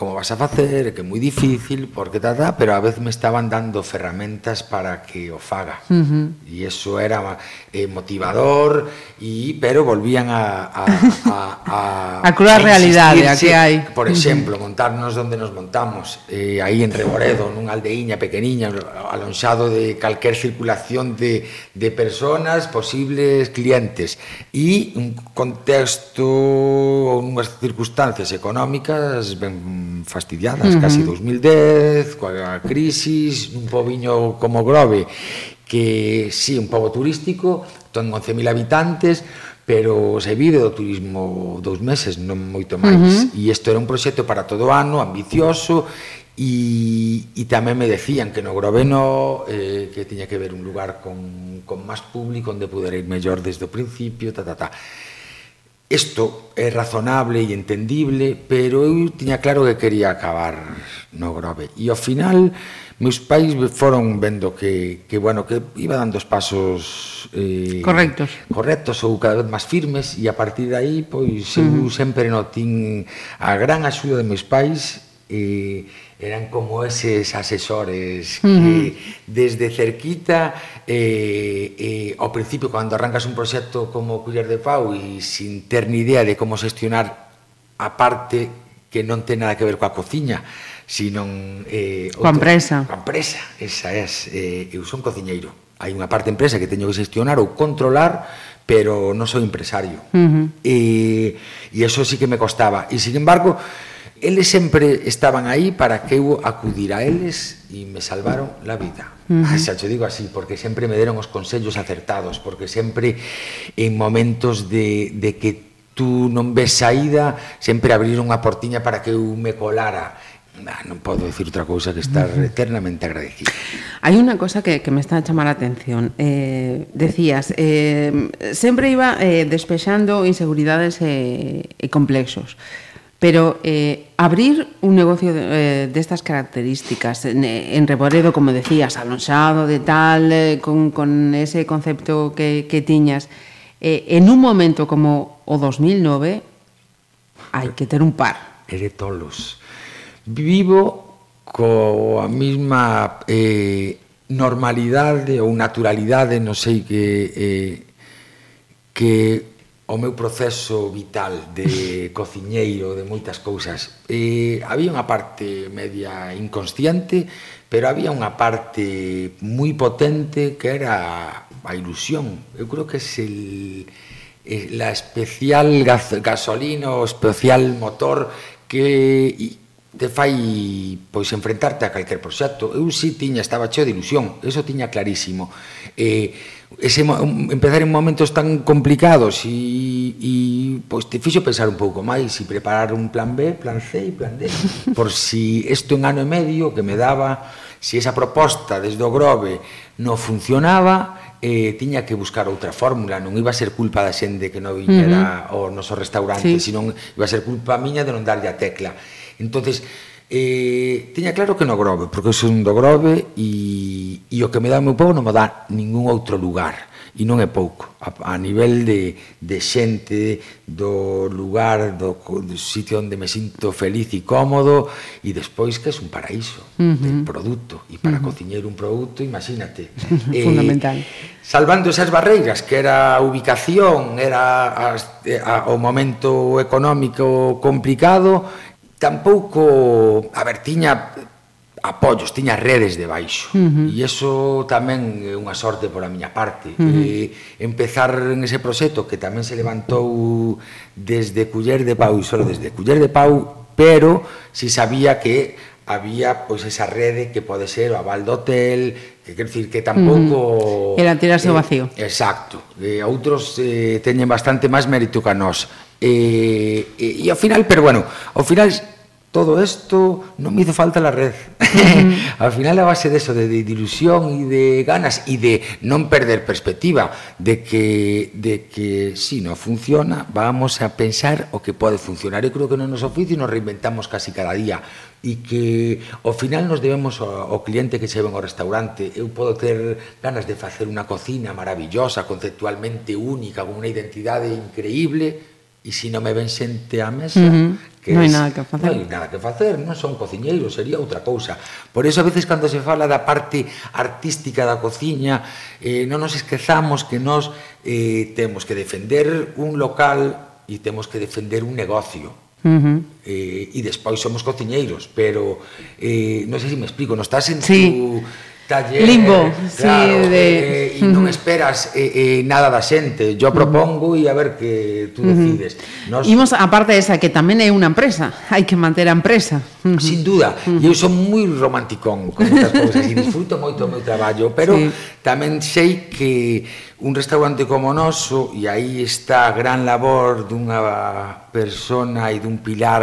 como vas a facer, que é moi difícil, porque ta, ta, pero a vez me estaban dando ferramentas para que o faga. Uh -huh. E eso era eh, motivador, e pero volvían a... A, a, a, a cruda realidade, a que hai. Por exemplo, montarnos onde nos montamos, eh, aí en Reboredo, nunha aldeíña pequeniña, alonxado de calquer circulación de, de personas, posibles clientes, e un contexto ou unhas circunstancias económicas ben fastidiadas, uh -huh. casi 2010, coa crisis, un poviño como Grove, que sí, un pobo turístico, ton 11.000 habitantes, pero se vive do turismo dous meses, non moito máis. Uh -huh. E isto era un proxecto para todo o ano, ambicioso, e, e tamén me decían que no Groveno eh, que tiña que ver un lugar con, con máis público onde poder ir mellor desde o principio, ta, ta, ta. Isto é razonable e entendible, pero eu tiña claro que quería acabar no grove. E ao final, meus pais foron vendo que, que bueno, que iba dando os pasos eh, correctos. correctos ou cada vez máis firmes e a partir de aí, pois, eu uh -huh. sempre notín a gran axuda de meus pais eh, eran como eses asesores uh -huh. que desde cerquita eh, eh, ao principio cando arrancas un proxecto como Culler de Pau e sin ter ni idea de como xestionar a parte que non ten nada que ver coa cociña sino eh, coa empresa. coa empresa, esa é es, eh, eu son cociñeiro. Hai unha parte empresa que teño que xestionar ou controlar pero non sou empresario. Uh -huh. e, e eso sí que me costaba. E sin embargo eles sempre estaban aí para que eu acudir a eles e me salvaron la vida. Uh ah, -huh. Xa te digo así, porque sempre me deron os consellos acertados, porque sempre en momentos de, de que tú non ves saída, sempre abriron unha portiña para que eu me colara. Nah, non podo decir outra cousa que estar eternamente agradecido. Hai unha cosa que, que me está a chamar a atención. Eh, decías, eh, sempre iba eh, despexando inseguridades e, e complexos. Pero eh, abrir un negocio de, eh, de estas características, en, eh, en, Reboredo, como decías, alonxado de tal, eh, con, con, ese concepto que, que tiñas, eh, en un momento como o 2009, hai que ter un par. Ere tolos. Vivo coa mesma eh, normalidade ou naturalidade, non sei que... Eh, que o meu proceso vital de cociñeiro, de moitas cousas. E había unha parte media inconsciente, pero había unha parte moi potente que era a ilusión. Eu creo que es el, el la especial gas, gasolina o especial motor que te fai pois enfrentarte a calquer proxecto. Eu si tiña, estaba cheo de ilusión, eso tiña clarísimo. Eh, ese empezar en momentos tan complicados e, e pois te fixo pensar un pouco máis e preparar un plan B, plan C e plan D por si isto en ano e medio que me daba, si esa proposta desde o Grove non funcionaba eh, tiña que buscar outra fórmula non iba a ser culpa da xente que non viñera uh -huh. ao noso restaurante, sí. sino iba a ser culpa miña de non darlle a tecla entonces Eh, tiña claro que no Grove, porque eu son do Grove e, e o que me dá o meu povo non me dá ningún outro lugar e non é pouco a, a nivel de, de xente do lugar do, do sitio onde me sinto feliz e cómodo e despois que é un paraíso uh -huh. de produto e para uh -huh. cociñeiro un produto, imagínate eh, fundamental salvando esas barreiras que era a ubicación era as, eh, a, o momento económico complicado tampouco, a ver, tiña apoios, tiña redes de baixo. Uh -huh. E iso tamén é unha sorte por a miña parte. Uh -huh. E empezar en ese proxecto que tamén se levantou desde Culler de Pau, só desde Culler de Pau, pero si sabía que había pois esa rede que pode ser o aval do hotel, que quer decir que tampouco mm, era tirarse eh, ao vacío. Exacto. Eh, outros eh, teñen bastante máis mérito que nós. Eh, eh, e, e, e ao final, pero bueno, ao final todo isto non me hizo falta la red. Uh ao final a base de eso, de, de ilusión e de ganas e de non perder perspectiva de que de que si non funciona, vamos a pensar o que pode funcionar. Eu creo que no noso oficio nos reinventamos casi cada día e que ao final nos debemos ao, ao cliente que se ven ao restaurante. Eu podo ter ganas de facer unha cocina maravillosa, conceptualmente única, con unha identidade increíble, E se non me ven xente á mesa, uh -huh. que non hai nada que facer. Non hai nada que facer, non son cociñeiro, sería outra cousa. Por eso a veces cando se fala da parte artística da cociña, eh, non nos esquezamos que nós eh, temos que defender un local e temos que defender un negocio. Uh -huh. eh, e despois somos cociñeiros, pero eh, non sei se me explico, non estás en sí. tu talleres, limbo, claro, sí, de... eh, e non esperas eh, eh, nada da xente. Yo propongo e a ver que tú decides. Nos... Imos a parte esa que tamén é unha empresa, hai que manter a empresa. Sin duda, e eu son moi romanticón con estas cousas e disfruto moito o meu traballo, pero sí. tamén sei que un restaurante como o noso e aí está a gran labor dunha persona e dun pilar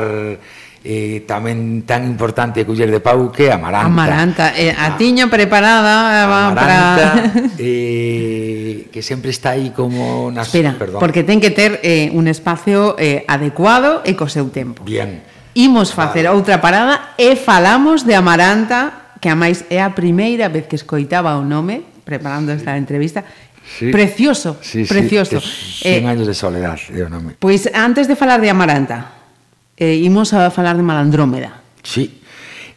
eh, tamén tan importante culler de pau que amaranta. Amaranta, eh, a ah. tiña preparada eh, amaranta, para eh, que sempre está aí como nas Espera, perdón. porque ten que ter eh, un espacio eh, adecuado e co seu tempo. Bien. Imos facer vale. outra parada e falamos de amaranta, que a máis é a primeira vez que escoitaba o nome preparando esta entrevista Sí. Precioso, sí, sí, precioso. Sí, 100 eh, años de soledad, é o nome. Pois antes de falar de Amaranta, eh, imos a falar de Malandrómeda. Sí,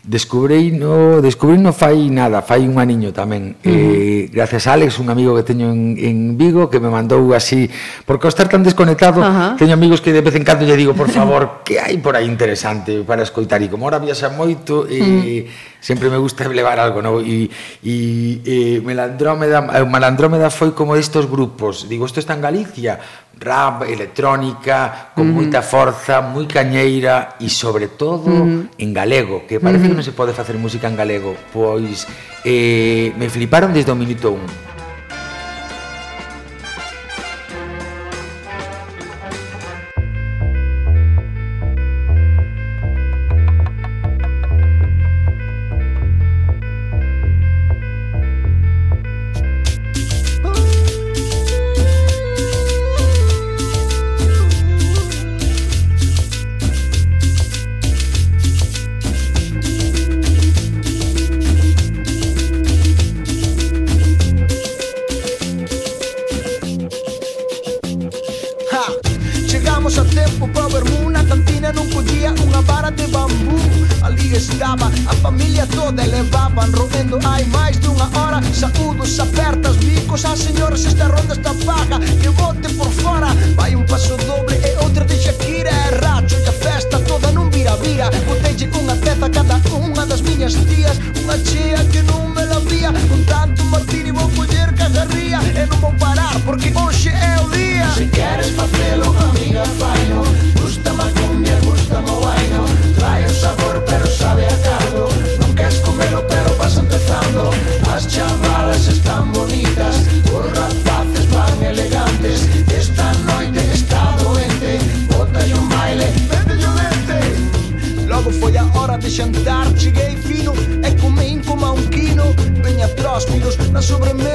Descubrei no, descubrí no fai nada, fai un aniño tamén. Uh -huh. eh, gracias a Alex, un amigo que teño en, en Vigo, que me mandou así, porque ao estar tan desconectado, uh -huh. teño amigos que de vez en cando lle digo, por favor, que hai por aí interesante para escoitar, e como ahora viaxa moito, e... Uh -huh sempre me gusta levar algo novo e, eh, e, e Melandrómeda eh, Melandrómeda foi como estes grupos digo, isto está en Galicia rap, electrónica, con uh -huh. moita forza moi cañeira e sobre todo uh -huh. en galego que parece uh -huh. que non se pode facer música en galego pois eh, me fliparon desde o minuto 1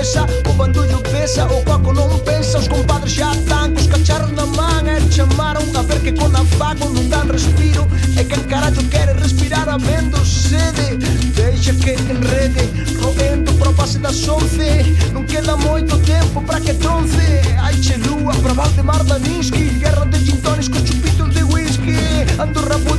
pesa O bandullo pesa, o coco non pensa Os compadres xa tan cos cacharros na man E chamaron a ver que con afago non dan respiro E que carallo quere respirar habendo sede Deixa que enrede Roendo pro pase das once Non queda moito tempo pra que tronce Ai che lúa, pra Valdemar Daninsky Guerra de gintones cos chupitos de whisky Ando buena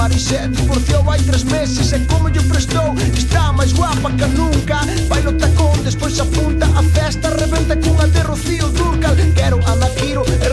Marixé divorciou hai tres meses e como lle prestou. Está máis guapa que nunca Vai no tacón, despois apunta a festa Reventa cunha de Rocío Durcal. Quero a Nakiro e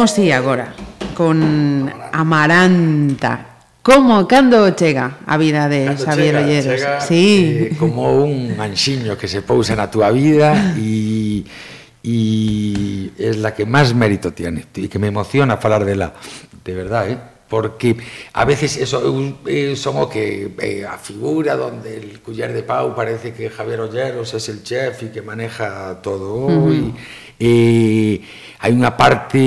Imos si agora con Amaranta. Como cando chega a vida de Cando Xavier chega, Olleros? chega, sí. eh, como un anxiño que se pousa na túa vida e y es la que más mérito tiene y que me emociona falar dela, de verdad, eh? porque a veces eso eu, son o que eh, a figura donde el culler de pau parece que Javier Olleros es el chef y que maneja todo uh -huh. y, eh, hai unha parte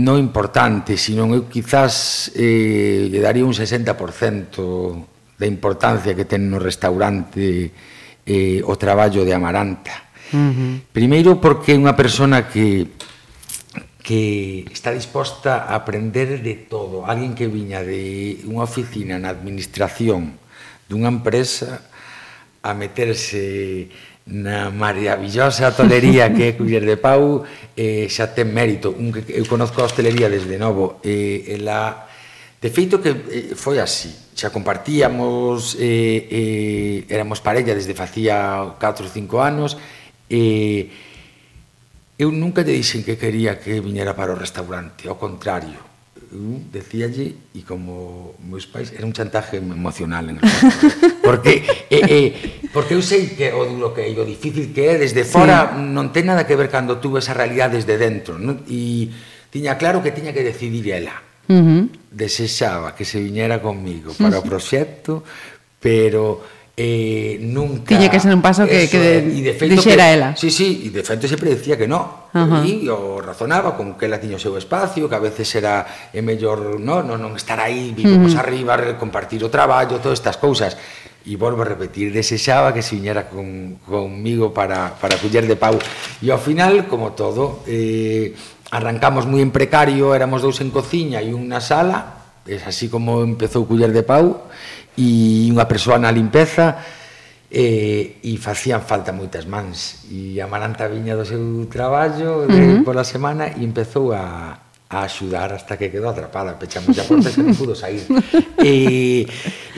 non importante, sino eu quizás eh, lle daría un 60% da importancia que ten no restaurante eh, o traballo de Amaranta. Uh -huh. Primeiro porque é unha persona que que está disposta a aprender de todo. Alguén que viña de unha oficina na administración dunha empresa a meterse na maravillosa tolería que é Culler de Pau eh, xa ten mérito. Un que eu conozco a hostelería desde novo eh, ela, de feito que eh, foi así. Xa compartíamos eh, eh, éramos parella desde facía 4 ou 5 anos e eh, eu nunca te dixen que quería que viñera para o restaurante ao contrario eu decíalle e como meus pais era un chantaje emocional en el porque eh, eh, porque eu sei que o duro que é o difícil que é desde fora sí. non ten nada que ver cando tú ves a realidade desde dentro non? e tiña claro que tiña que decidir ela uh -huh. desexaba que se viñera conmigo para o proxecto pero eh, nunca... Tiña que ser un paso que, eso, que de, e de feito dixera que, ela. Sí, sí, e de feito sempre decía que no. Uh -huh. E o razonaba con que ela tiña o seu espacio, que a veces era é mellor no, non, non estar aí, vivimos uh -huh. arriba, compartir o traballo, todas estas cousas. E volvo a repetir, desexaba que se viñera con, conmigo para, para culler de pau. E ao final, como todo, eh, arrancamos moi en precario, éramos dous en cociña e unha sala, es así como empezou culler de pau, e unha persoa na limpeza e, e facían falta moitas mans. E a Maranta viña do seu traballo eh, de, uh -huh. pola semana e empezou a, a axudar hasta que quedou atrapada. Pechamos a porta e non pudo sair e,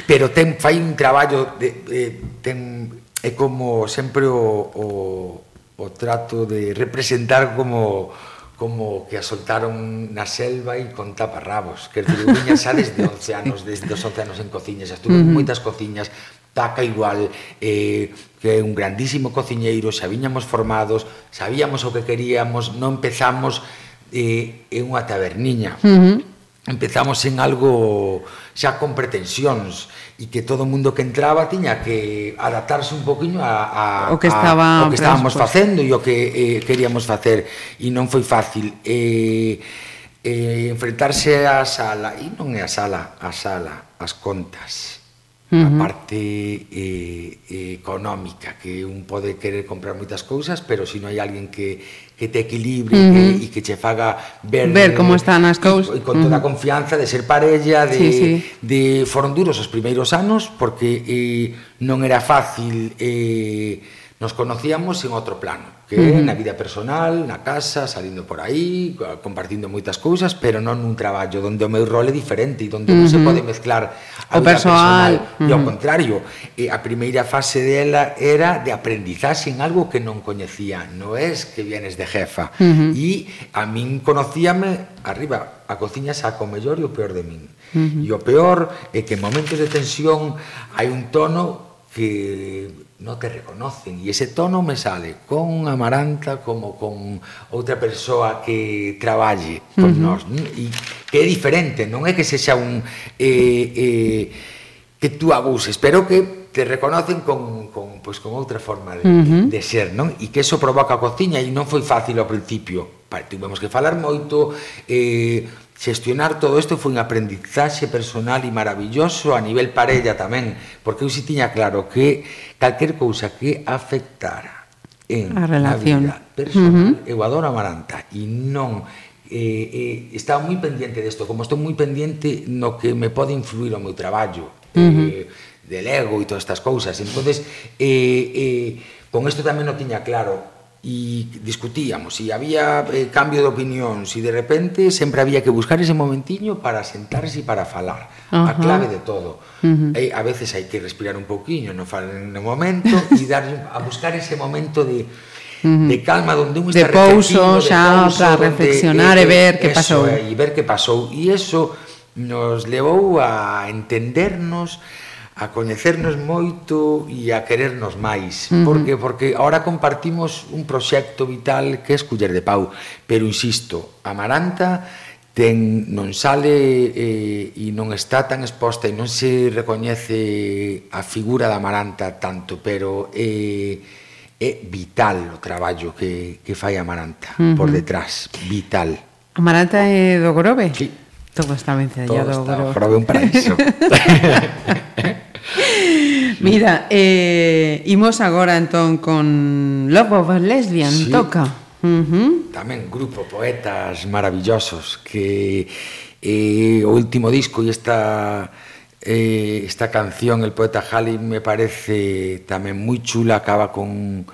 pero ten, fai un traballo de, de, ten, é como sempre o, o, o trato de representar como como que a soltaron na selva e con taparrabos. Que eu viña xa desde 11 anos, desde os 11 anos en cociñas, estuve uh -huh. en moitas cociñas, taca igual, eh, que é un grandísimo cociñeiro, xa viñamos formados, sabíamos o que queríamos, non empezamos eh, en unha taberniña. Uh -huh empezamos en algo xa con pretensións e que todo o mundo que entraba tiña que adaptarse un poquinho a, a o que, estaba, a, o que estábamos pues. facendo e o que eh, queríamos facer e non foi fácil eh, eh, enfrentarse á sala e non é a sala, a sala as contas uh -huh. a parte eh, económica que un pode querer comprar moitas cousas pero se non hai alguén que que te equilibre uh -huh. que, e que che faga ver, ver como eh, están as cousas e, e con toda uh -huh. a confianza de ser parella de, sí, sí. de foron duros os primeiros anos porque eh, non era fácil eh, Nos conocíamos en outro plano, que uh -huh. na vida personal, na casa, salindo por aí, compartindo moitas cousas, pero non nun traballo onde o meu rol é diferente e onde uh -huh. non se pode mezclar a o vida personal, personal. Uh -huh. e ao contrario, e a primeira fase dela era de aprendizaxe en algo que non coñecía, non é que vienes de jefa. Uh -huh. E a min conocíame arriba, a cociña saca o mellor e o peor de min. Uh -huh. E o peor é que en momentos de tensión hai un tono que no te reconocen e ese tono me sale con Amaranta como con outra persoa que traballe con uh -huh. nós e que é diferente, non é que se xa un eh, eh, que tú abuses, pero que te reconocen con, con, pues, con outra forma de, uh -huh. de ser, non? E que eso provoca a cociña e non foi fácil ao principio. Tivemos que falar moito, eh, xestionar todo isto foi un aprendizaxe personal e maravilloso a nivel parella tamén, porque eu si tiña claro que calquer cousa que afectara en a, relación. a vida personal, uh -huh. eu adoro a Maranta e non eh, eh, estaba moi pendiente desto, como estou moi pendiente no que me pode influir o meu traballo, uh -huh. eh, del ego e todas estas cousas. Entonces, eh, eh, con isto tamén non tiña claro e discutíamos, e había eh, cambio de opinión e de repente sempre había que buscar ese momentiño para sentarse e para falar, uh -huh. a clave de todo. Uh -huh. e, a veces hai que respirar un poquinho, non falar no momento, e dar a buscar ese momento de uh -huh. de calma onde un está de pouso xa para reflexionar e ver que pasou e ver que pasou e iso nos levou a entendernos a coñecernos moito e a querernos máis, uh -huh. porque porque ahora compartimos un proxecto vital que é esculler de pau, pero insisto, Amaranta ten non sale eh, e non está tan exposta e non se recoñece a figura da Amaranta tanto, pero eh, é vital o traballo que, que fai Amaranta uh -huh. por detrás, vital. Amaranta é do Grove? Sí. Todo está vencellado. Todo está, Grove. Grove un paraíso. Mira, eh, imos agora entón con Love of Lesbian, sí. toca. Uh -huh. Tamén grupo poetas maravillosos que eh, o último disco e esta eh, esta canción El poeta Halley me parece tamén moi chula, acaba con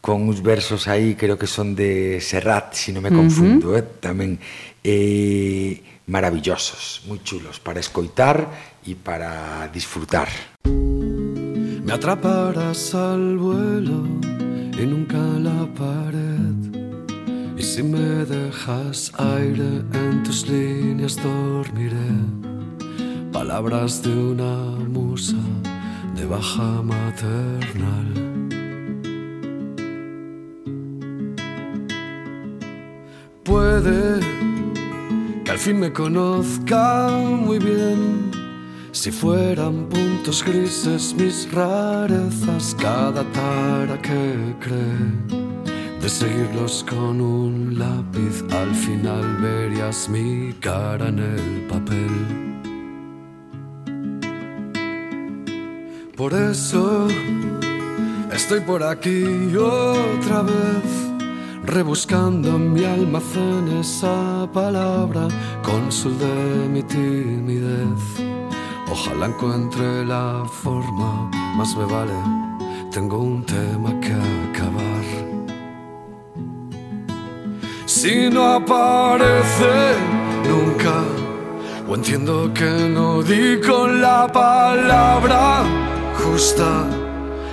con uns versos aí, creo que son de Serrat, se si non me confundo, uh -huh. eh, tamén eh, maravillosos, moi chulos para escoitar e para disfrutar. Música Me atraparás al vuelo y nunca la pared. Y si me dejas aire en tus líneas dormiré. Palabras de una musa de baja maternal. Puede que al fin me conozca muy bien. Si fueran puntos grises mis rarezas, cada tara que cree de seguirlos con un lápiz, al final verías mi cara en el papel. Por eso estoy por aquí otra vez, rebuscando en mi almacén esa palabra, cónsul de mi timidez. Ojalá encuentre la forma, más me vale, tengo un tema que acabar. Si no aparece nunca, o entiendo que no di con la palabra justa,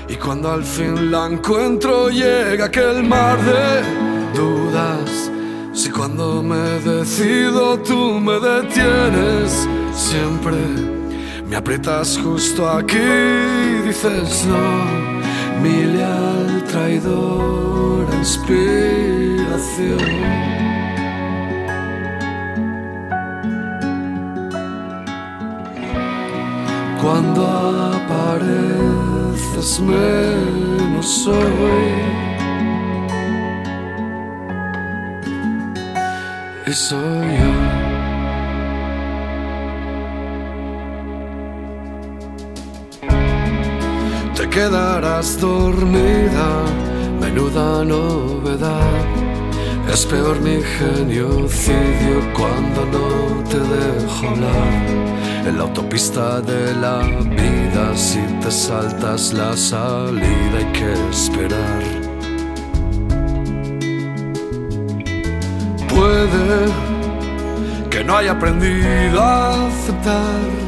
y cuando al fin la encuentro llega aquel mar de dudas. Si cuando me decido tú me detienes siempre Me aprietas justo aquí, dices no, mi leal traidora inspiración. Cuando apareces menos soy. Y soy yo. Quedarás dormida, menuda novedad. Es peor mi genocidio cuando no te dejo hablar. En la autopista de la vida, si te saltas la salida, hay que esperar. Puede que no haya aprendido a aceptar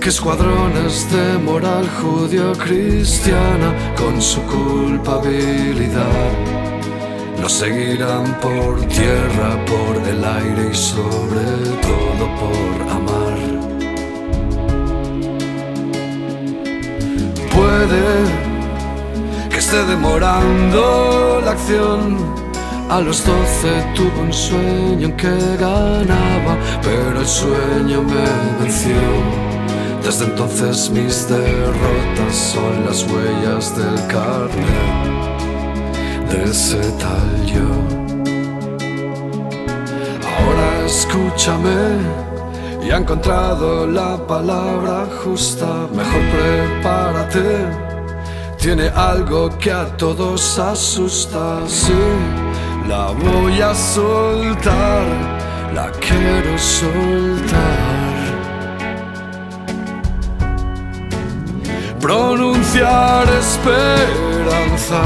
que escuadrones de moral judío-cristiana con su culpabilidad nos seguirán por tierra, por el aire y sobre todo por amar. Puede que esté demorando la acción. A los doce tuve un sueño en que ganaba, pero el sueño me venció. Desde entonces mis derrotas son las huellas del carnet de ese tal yo. Ahora escúchame, y he encontrado la palabra justa. Mejor prepárate, tiene algo que a todos asusta. Sí, la voy a soltar, la quiero soltar. Pronunciar esperanza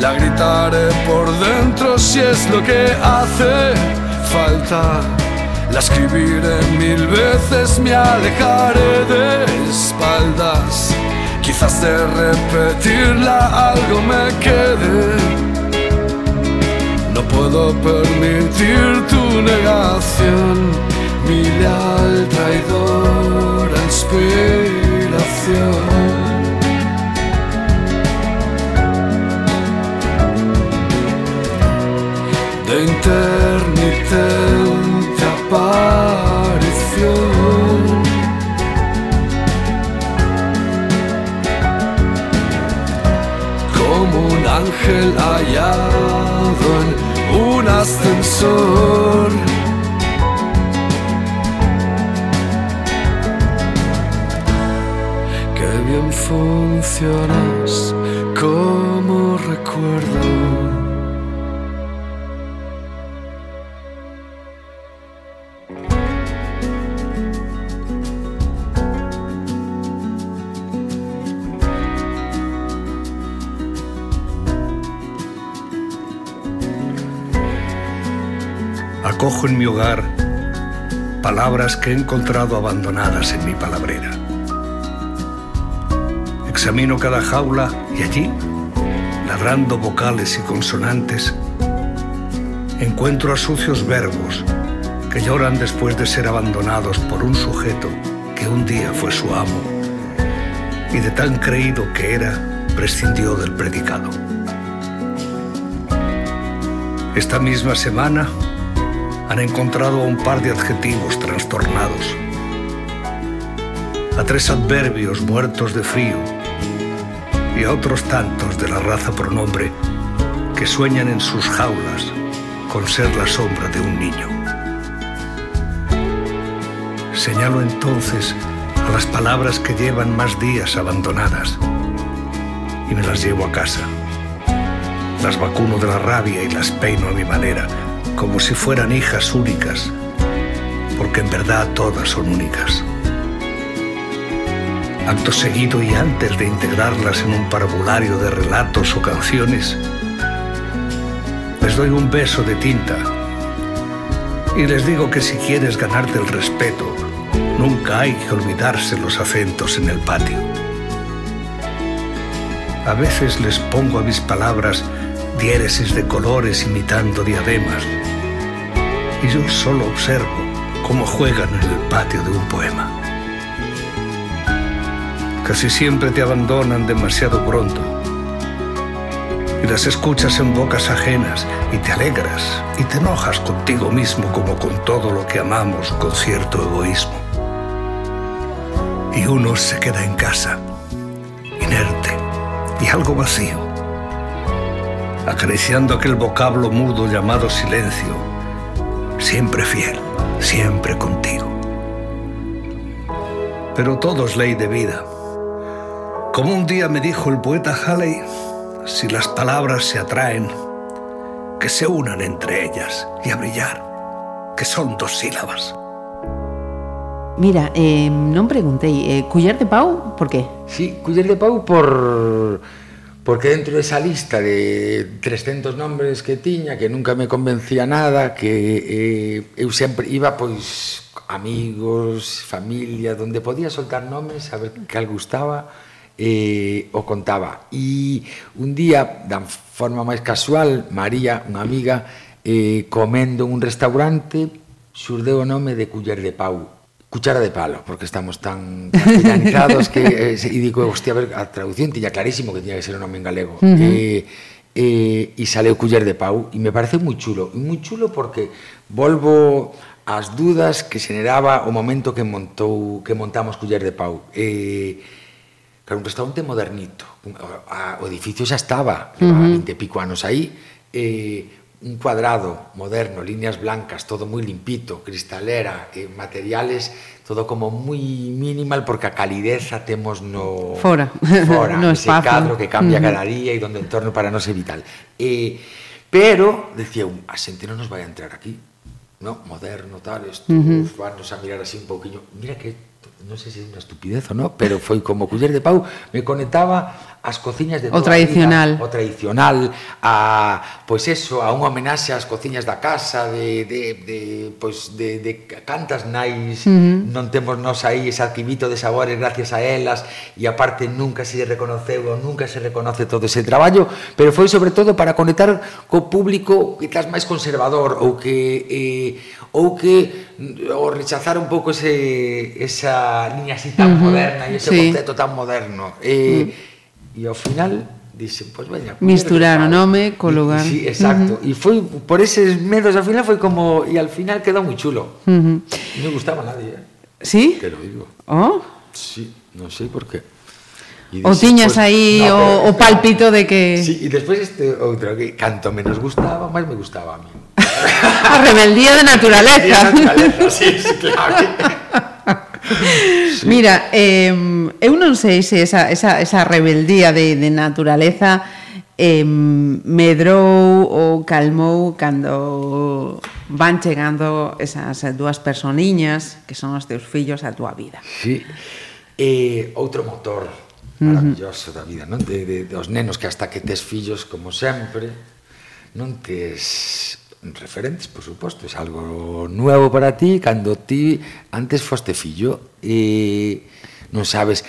la gritaré por dentro si es lo que hace falta. La escribiré mil veces, me alejaré de espaldas. Quizás de repetirla algo me quede. No puedo permitir tu negación, mi leal traidora de intermitente aparición. Como un ángel hallado en un ascensor. Bien funcionas como recuerdo. Acojo en mi hogar palabras que he encontrado abandonadas en mi palabrera. Examino cada jaula y allí, ladrando vocales y consonantes, encuentro a sucios verbos que lloran después de ser abandonados por un sujeto que un día fue su amo y de tan creído que era, prescindió del predicado. Esta misma semana han encontrado a un par de adjetivos trastornados, a tres adverbios muertos de frío y a otros tantos de la raza pronombre que sueñan en sus jaulas con ser la sombra de un niño. Señalo entonces a las palabras que llevan más días abandonadas y me las llevo a casa. Las vacuno de la rabia y las peino a mi manera, como si fueran hijas únicas, porque en verdad todas son únicas. Acto seguido y antes de integrarlas en un parvulario de relatos o canciones, les doy un beso de tinta y les digo que si quieres ganarte el respeto, nunca hay que olvidarse los acentos en el patio. A veces les pongo a mis palabras diéresis de colores imitando diademas, y yo solo observo cómo juegan en el patio de un poema. Casi siempre te abandonan demasiado pronto. Y las escuchas en bocas ajenas y te alegras y te enojas contigo mismo como con todo lo que amamos con cierto egoísmo. Y uno se queda en casa, inerte y algo vacío, acariciando aquel vocablo mudo llamado silencio, siempre fiel, siempre contigo. Pero todo es ley de vida. Como un día me dijo el poeta Halley, si las palabras se atraen, que se unan entre ellas y a brillar, que son dos sílabas. Mira, eh, non preguntei, eh, Culler de Pau, por qué? Sí, Culler de Pau por... Porque dentro desa lista de 300 nombres que tiña, que nunca me convencía nada, que eh, eu sempre iba, pois, amigos, familia, donde podía soltar nomes, a ver cal gustaba, eh, o contaba. E un día, da forma máis casual, María, unha amiga, eh, comendo un restaurante, xurdeu o nome de Culler de Pau. Cuchara de palo, porque estamos tan castellanizados que... Eh, e digo, hostia, a ver, a traducción tiña clarísimo que tiña que ser un nome en galego. Uh -huh. eh, eh, e saleu Culler de Pau e me parece moi chulo, moi chulo porque volvo ás dudas que xeneraba o momento que montou que montamos Culler de Pau. Eh, Claro, un restaurante modernito. O edificio xa estaba, uh -huh. 20 e pico anos aí, eh, un cuadrado moderno, líneas blancas, todo moi limpito, cristalera, eh, materiales, todo como moi minimal porque a calidez a temos no Fora. fora No ese espazo. cadro que cambia Ujú. cada día e donde o entorno para nós é vital. Eh, pero, decía un, a xente non nos vai a entrar aquí, no, moderno, tal, isto, uh -huh. a mirar así un pouquiño. Mira que no sé si es una estupidez o no, pero fue como Culler de Pau, me conectaba as cociñas de o tradicional. Vida, o tradicional, a pois eso, a unha homenaxe ás cociñas da casa de de de pois de de cantas nais uh -huh. non temos nós aí ese arquivito de sabores gracias a elas e aparte nunca se reconoceu ou nunca se reconoce todo ese traballo, pero foi sobre todo para conectar co público quizás máis conservador ou que eh, ou que mm, o rechazar un pouco ese esa liña así tan uh -huh. moderna e ese sí. concepto tan moderno. Eh uh -huh e ao final dixen, pois pues, veña, misturar o nome co lugar. Sí, exacto. Uh -huh. E foi por eses medos ao final foi como e al final quedou moi chulo. Uh -huh. Non gustaba nadie. Eh? Sí? Que lo digo. Oh? Sí, non sei sé por qué. Dices, o tiñas pues, aí no, pero, o, palpito pálpito de que... Sí, e despois este outro, que canto menos gustaba, máis me gustaba a mí. a rebeldía de naturaleza. A rebeldía de naturaleza, sí, sí, claro. Mira, eh, eu non sei se esa, esa, esa rebeldía de, de naturaleza eh, medrou ou calmou cando van chegando esas dúas personiñas que son os teus fillos a túa vida. Sí. Eh, outro motor maravilloso uh -huh. da vida, non? De, de, dos nenos que hasta que tes fillos, como sempre, non tes referentes, por suposto, é algo nuevo para ti, cando ti antes foste fillo e non sabes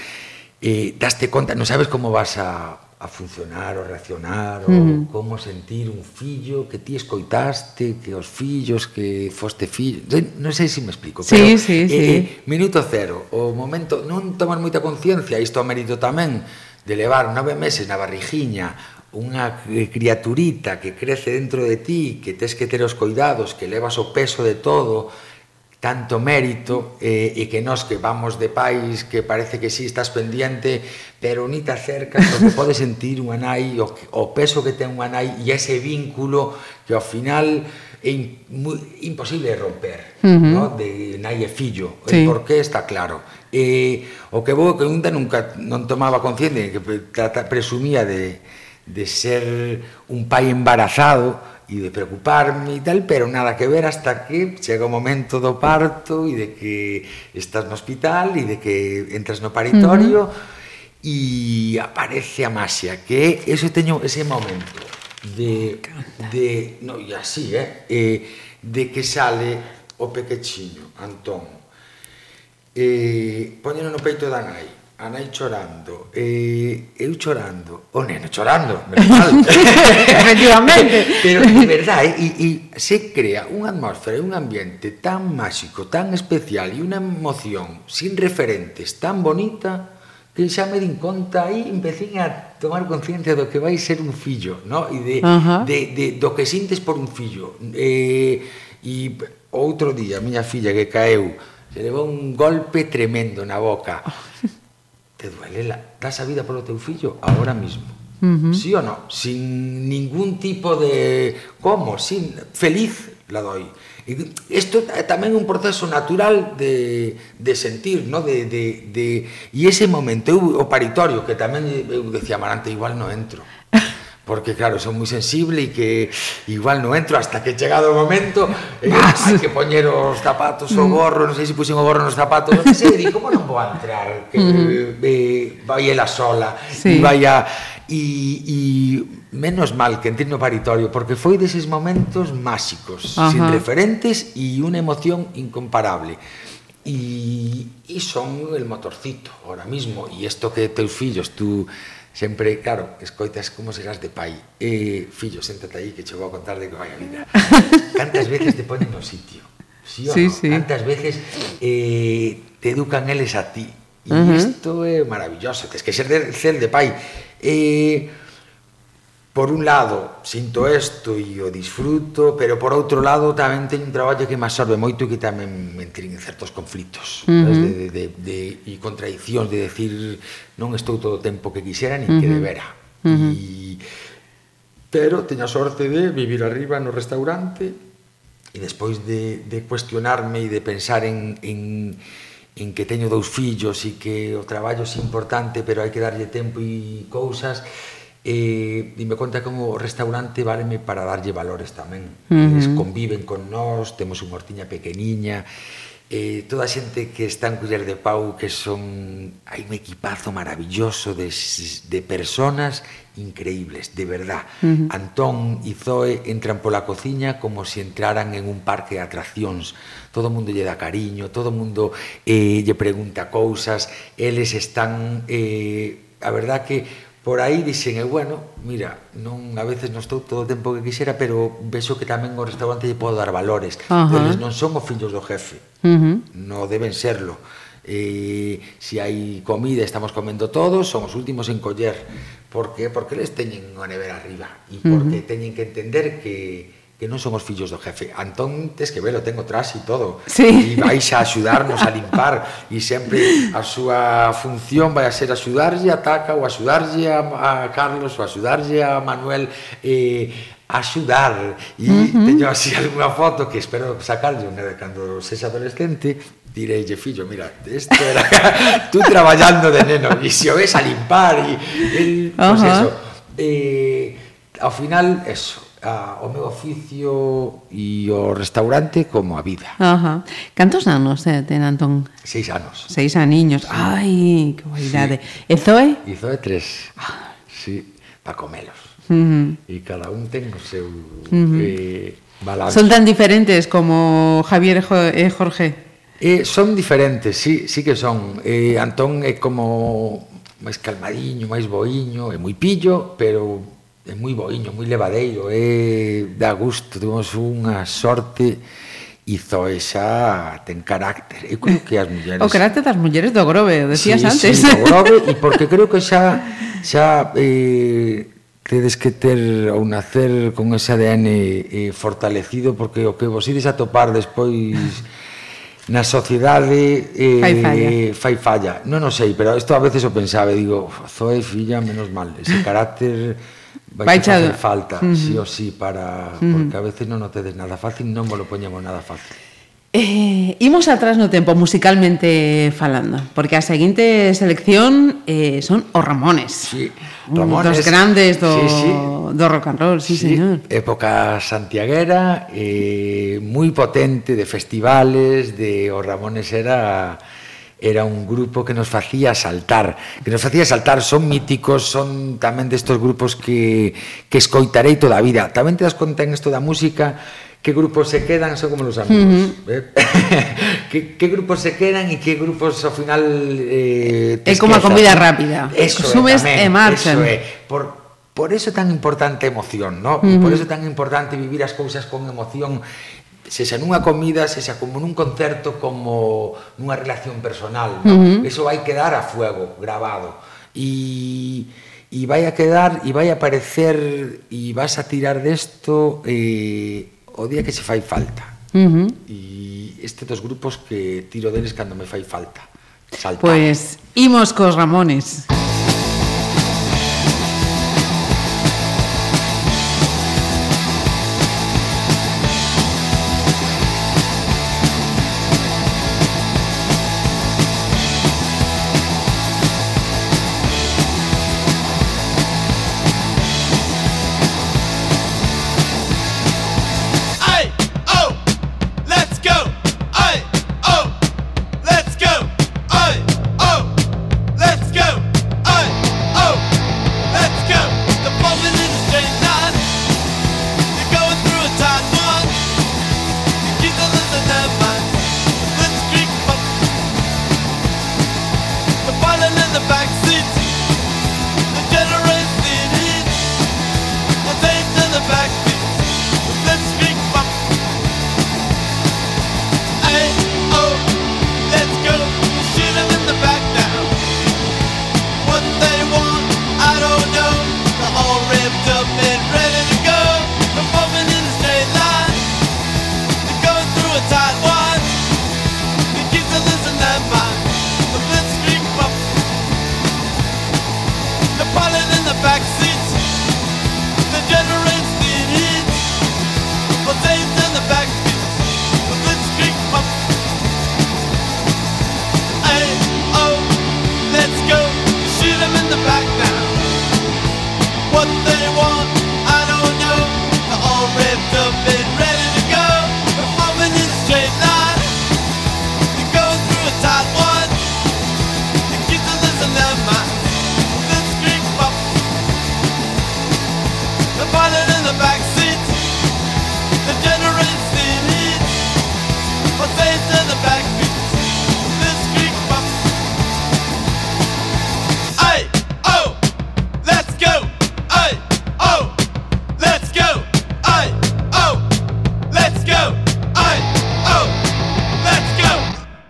e daste conta, non sabes como vas a a funcionar ou reaccionar ou mm. como sentir un fillo que ti escoitaste, que os fillos que foste fillo, entón, non sei se me explico sí, pero sí, eh, sí. Eh, minuto cero o momento, non tomar moita conciencia isto a mérito tamén de levar nove meses na barrigiña unha criaturita que crece dentro de ti, que tes que ter os cuidados, que levas o peso de todo, tanto mérito eh, e que nós que vamos de pais que parece que si sí, estás pendiente pero ni te acercas o que pode sentir unha nai o, que, o peso que ten unha nai e ese vínculo que ao final é in, muy, imposible romper uh -huh. no? de nai e fillo sí. por que está claro e, o que vou que unta nunca non tomaba conciencia que trata, presumía de de ser un pai embarazado e de preocuparme e tal, pero nada que ver hasta que chega o momento do parto e de que estás no hospital e de que entras no paritorio uh -huh. e aparece a maxia, que eso teño ese momento de de no, e así, eh, eh de que sale o pequechiño, Antón. Eh, poñeno no peito da nai a nai chorando e eu chorando o neno chorando efectivamente. Pero de verdade e, e se crea unha atmósfera e un ambiente tan máxico tan especial e unha emoción sin referentes tan bonita que xa me din conta aí empecín a tomar conciencia do que vai ser un fillo no? e de, uh -huh. de, de, do que sintes por un fillo. E, e outro día a miña filla que caeu se levou un golpe tremendo na boca. Oh te duele la, das a vida polo teu fillo agora mismo. Uh -huh. Sí ou no? Sin ningún tipo de como, sin feliz la doi. Isto é tamén un proceso natural de, de sentir, no? de, de, de, e ese momento, eu, o paritorio, que tamén eu decía, Marante, igual non entro. Porque claro, son moi sensible e que igual non entro hasta que chegado o momento eh, hai que poñer os zapatos, o gorro, non sei se puxen o gorro nos zapatos, non sei, di, como non vou a entrar? Que eh, vai ela sola Sí. e vai a e, e menos mal que entré no paritorio porque foi deses momentos máxicos, Ajá. sin referentes e unha emoción incomparable. E, e son el motorcito ahora mismo e isto que teus fillos tú sempre, claro, escoitas como serás de pai. E, fillo, séntate aí que che vou a contar de que vai a vida. Cantas veces te ponen no sitio. Sí, o sí, no? sí. Cantas veces eh, te educan eles a ti. E isto uh -huh. é maravilloso, tes que ser de, ser de pai. Eh, por un lado, sinto isto e o disfruto, pero por outro lado tamén teño un traballo que me absorbe moito e que tamén me entrin en certos conflitos uh -huh. ¿sabes? de, de, de, e contradicións de decir non estou todo o tempo que quixera nin uh -huh. que debera. Uh -huh. e, pero teño a sorte de vivir arriba no restaurante e despois de, de cuestionarme e de pensar en, en en que teño dous fillos e que o traballo é importante, pero hai que darlle tempo e cousas, e dime conta como o restaurante váleme para darlle valores tamén. Uh -huh. Eles conviven con nós, temos unha hortiña pequeniña, eh, toda a xente que está en Culler de Pau que son hai un equipazo maravilloso de, de personas increíbles, de verdad. Uh -huh. Antón e Zoe entran pola cociña como se si entraran en un parque de atraccións. Todo o mundo lle dá cariño, todo o mundo eh, lle pregunta cousas, eles están... Eh, a verdad que por aí dixen, e bueno, mira, non a veces non estou todo o tempo que quixera, pero vexo que tamén o restaurante lle podo dar valores. Uh -huh. Eles non son os fillos do jefe, uh -huh. non deben serlo. E se si hai comida, estamos comendo todos, son os últimos en coller. Por que? Porque eles teñen unha nevera arriba e porque uh -huh. teñen que entender que que non son os fillos do jefe. Antón, tes que velo, tengo tras e todo. Sí. E vais a axudarnos a limpar e sempre a súa función vai a ser axudarlle a Taca ou axudarlle a, a Carlos ou axudarlle a Manuel eh, axudar e uh -huh. teño así algunha foto que espero sacarlle unha de cando sexa adolescente direille, fillo, mira, isto era tú traballando de neno e se o ves a limpar e, e uh -huh. eso eh, ao final, eso a, o meu oficio e o restaurante como a vida. Ajá. Cantos anos eh, ten Antón? Seis anos. Seis aniños. Sí. Ai, que boidade. Sí. E Zoe? E Zoe tres. Ah. Sí, para comelos. Uh -huh. E cada un ten o seu uh -huh. eh, balance. Son tan diferentes como Javier e Jorge. Eh, son diferentes, sí, sí que son. Eh, Antón é como máis calmadiño, máis boiño, é moi pillo, pero é moi boiño, moi levadeiro, é da gusto, temos unha sorte e Zoe xa ten carácter. Eu creo que as mulleres... O carácter das mulleres do Grove, decías sí, antes. Sí, do Grove, e porque creo que xa xa eh, tedes que ter ou nacer con ese ADN eh, fortalecido porque o que vos ides a topar despois na sociedade eh, fai falla. fai falla. Non o sei, pero isto a veces o pensaba, digo, Zoe, filla, menos mal, ese carácter vai, vai facer falta, uh -huh. sí o sí, para, uh -huh. porque a veces non o tedes nada fácil, non vos lo poñemos nada fácil. Eh, imos atrás no tempo musicalmente falando, porque a seguinte selección eh, son os Ramones. Sí, Ramones. Dos grandes do, sí, sí. do rock and roll, sí, sí señor. Época santiaguera, eh, moi potente de festivales, de os Ramones era era un grupo que nos facía saltar, que nos facía saltar, son míticos, son tamén destos grupos que, que escoitarei toda a vida. Tamén te das conta en isto da música, que grupos se quedan, son como los amigos, uh -huh. eh? que, que grupos se quedan e que grupos ao final eh, É como a comida rápida, eso consumes é, tamén, e marchan. Eso é, por, por eso é tan importante a emoción, ¿no? Uh -huh. por eso é tan importante vivir as cousas con emoción sexa nunha comida, sexa como nun concerto, como nunha relación personal. ¿no? Uh -huh. Eso vai quedar a fuego, grabado. E, e vai a quedar, e vai a aparecer, e vas a tirar desto eh, o día que se fai falta. Uh -huh. E este dos grupos que tiro deles cando me fai falta. Saltar. Pois, pues, imos cos Ramones. Ramones.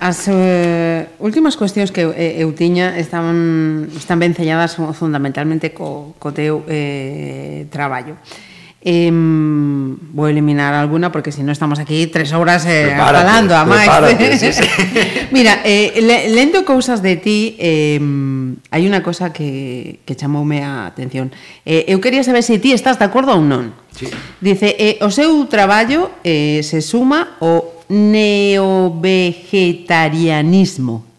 as eh, últimas cuestións que eu, eh, eu tiña están, están ben selladas fundamentalmente co, co teu eh, traballo. Eh, vou eliminar alguna porque se non estamos aquí tres horas eh, prepárate, falando a máis. Sí, sí. Mira, eh, le, lendo cousas de ti, eh, hai unha cosa que, que chamoume a atención. Eh, eu quería saber se ti estás de acordo ou non. Sí. Dice, eh, o seu traballo eh, se suma ao neovegetarianismo?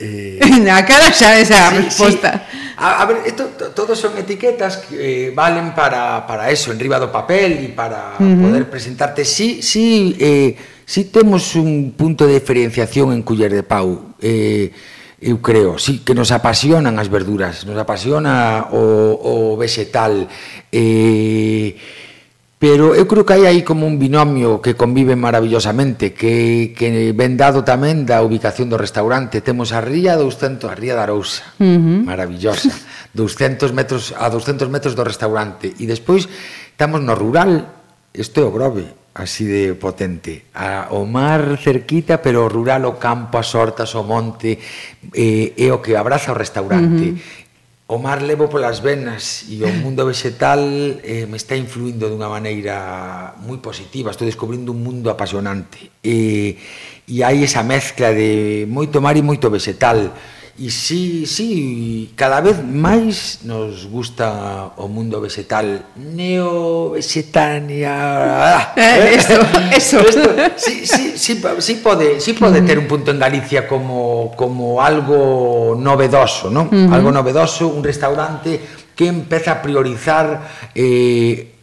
Eh, a cara xa esa sí, resposta. Sí. A, a ver, esto, todos son etiquetas que eh, valen para, para eso, enriba do papel e para uh -huh. poder presentarte. Sí, sí, eh, sí temos un punto de diferenciación en Culler de Pau. Eh, eu creo, sí, que nos apasionan as verduras, nos apasiona o, o vegetal. Eh, Pero eu creo que hai aí como un binomio que convive maravillosamente, que, que ven dado tamén da ubicación do restaurante. Temos a ría 200, a ría da Arousa, uh -huh. maravillosa, 200 metros a 200 metros do restaurante. E despois estamos no rural, isto é o grove, así de potente. A, o mar cerquita, pero o rural, o campo, as hortas, o monte, eh, é o que abraza o restaurante. Uh -huh o mar levo polas venas e o mundo vegetal eh, me está influindo dunha maneira moi positiva, estou descubrindo un mundo apasionante. E, e hai esa mezcla de moito mar e moito vegetal. E sí, sí, cada vez máis nos gusta o mundo vegetal. Neo vegetania. Eh, eso, eso. Esto, sí, sí, sí, sí pode, sí pode mm. ter un punto en Galicia como como algo novedoso, ¿no? Uh -huh. Algo novedoso, un restaurante que empeza a priorizar eh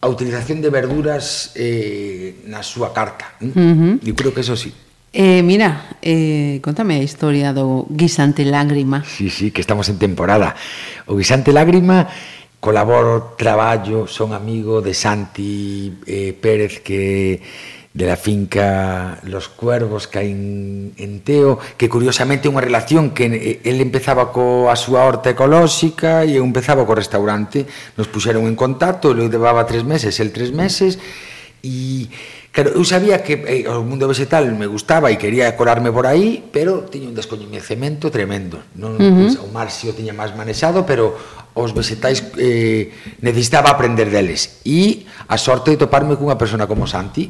a utilización de verduras eh, na súa carta. Uh mm-hmm. -huh. Eu creo que eso sí. Eh, mira, eh, contame a historia do guisante lágrima. Sí, sí, que estamos en temporada. O guisante lágrima colaboro, traballo, son amigo de Santi eh, Pérez que de la finca Los Cuervos caen en Teo, que curiosamente unha relación que eh, el empezaba co a súa horta ecolóxica e eu empezaba co restaurante. Nos puxeron en contacto, eu levaba tres meses, el tres meses, e Claro, eu sabía que eh, o mundo vegetal me gustaba e quería colarme por aí, pero tiña un descoñecemento tremendo. Non, uh -huh. O mar si o tiña máis manexado, pero os vegetais eh, necesitaba aprender deles. E a sorte de toparme cunha persona como Santi,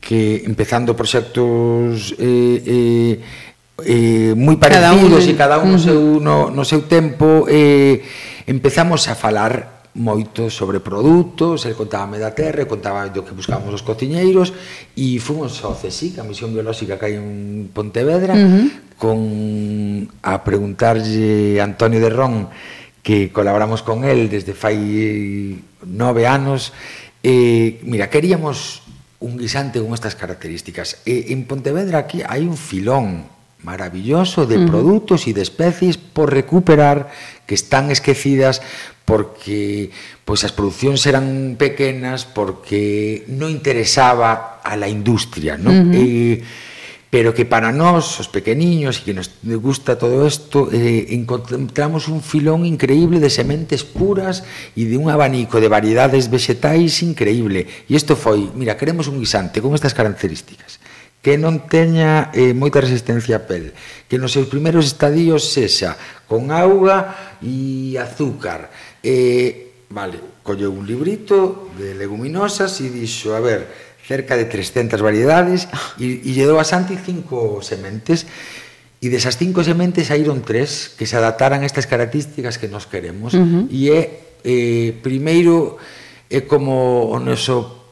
que empezando proxectos eh, eh, eh, moi parecidos cada un, e cada un no seu, no, no seu tempo eh, empezamos a falar moito sobre produtos, el contábame da terra, contaba do que buscábamos os cociñeiros e fomos ao CSIC, a misión biolóxica que hai en Pontevedra, uh -huh. con a preguntarlle a Antonio de Ron que colaboramos con el desde fai nove anos, eh, mira, queríamos un guisante con estas características. E en Pontevedra aquí hai un filón maravilloso de uh -huh. produtos e de especies por recuperar que están esquecidas porque pois as producións eran pequenas porque non interesaba a la industria, non? Uh -huh. eh, pero que para nós, os pequeniños, e que nos gusta todo isto, eh, encontramos un filón increíble de sementes puras e de un abanico de variedades vexetais increíble. E isto foi, mira, queremos un guisante con estas características que non teña eh, moita resistencia a pel, que nos seus primeiros estadios sexa con auga e azúcar. Eh, vale, colleu un librito de leguminosas e dixo, a ver, cerca de 300 variedades e, e lle dou a Santi cinco sementes e desas cinco sementes saíron tres que se adaptaran a estas características que nos queremos uh -huh. e é eh, primeiro é como o noso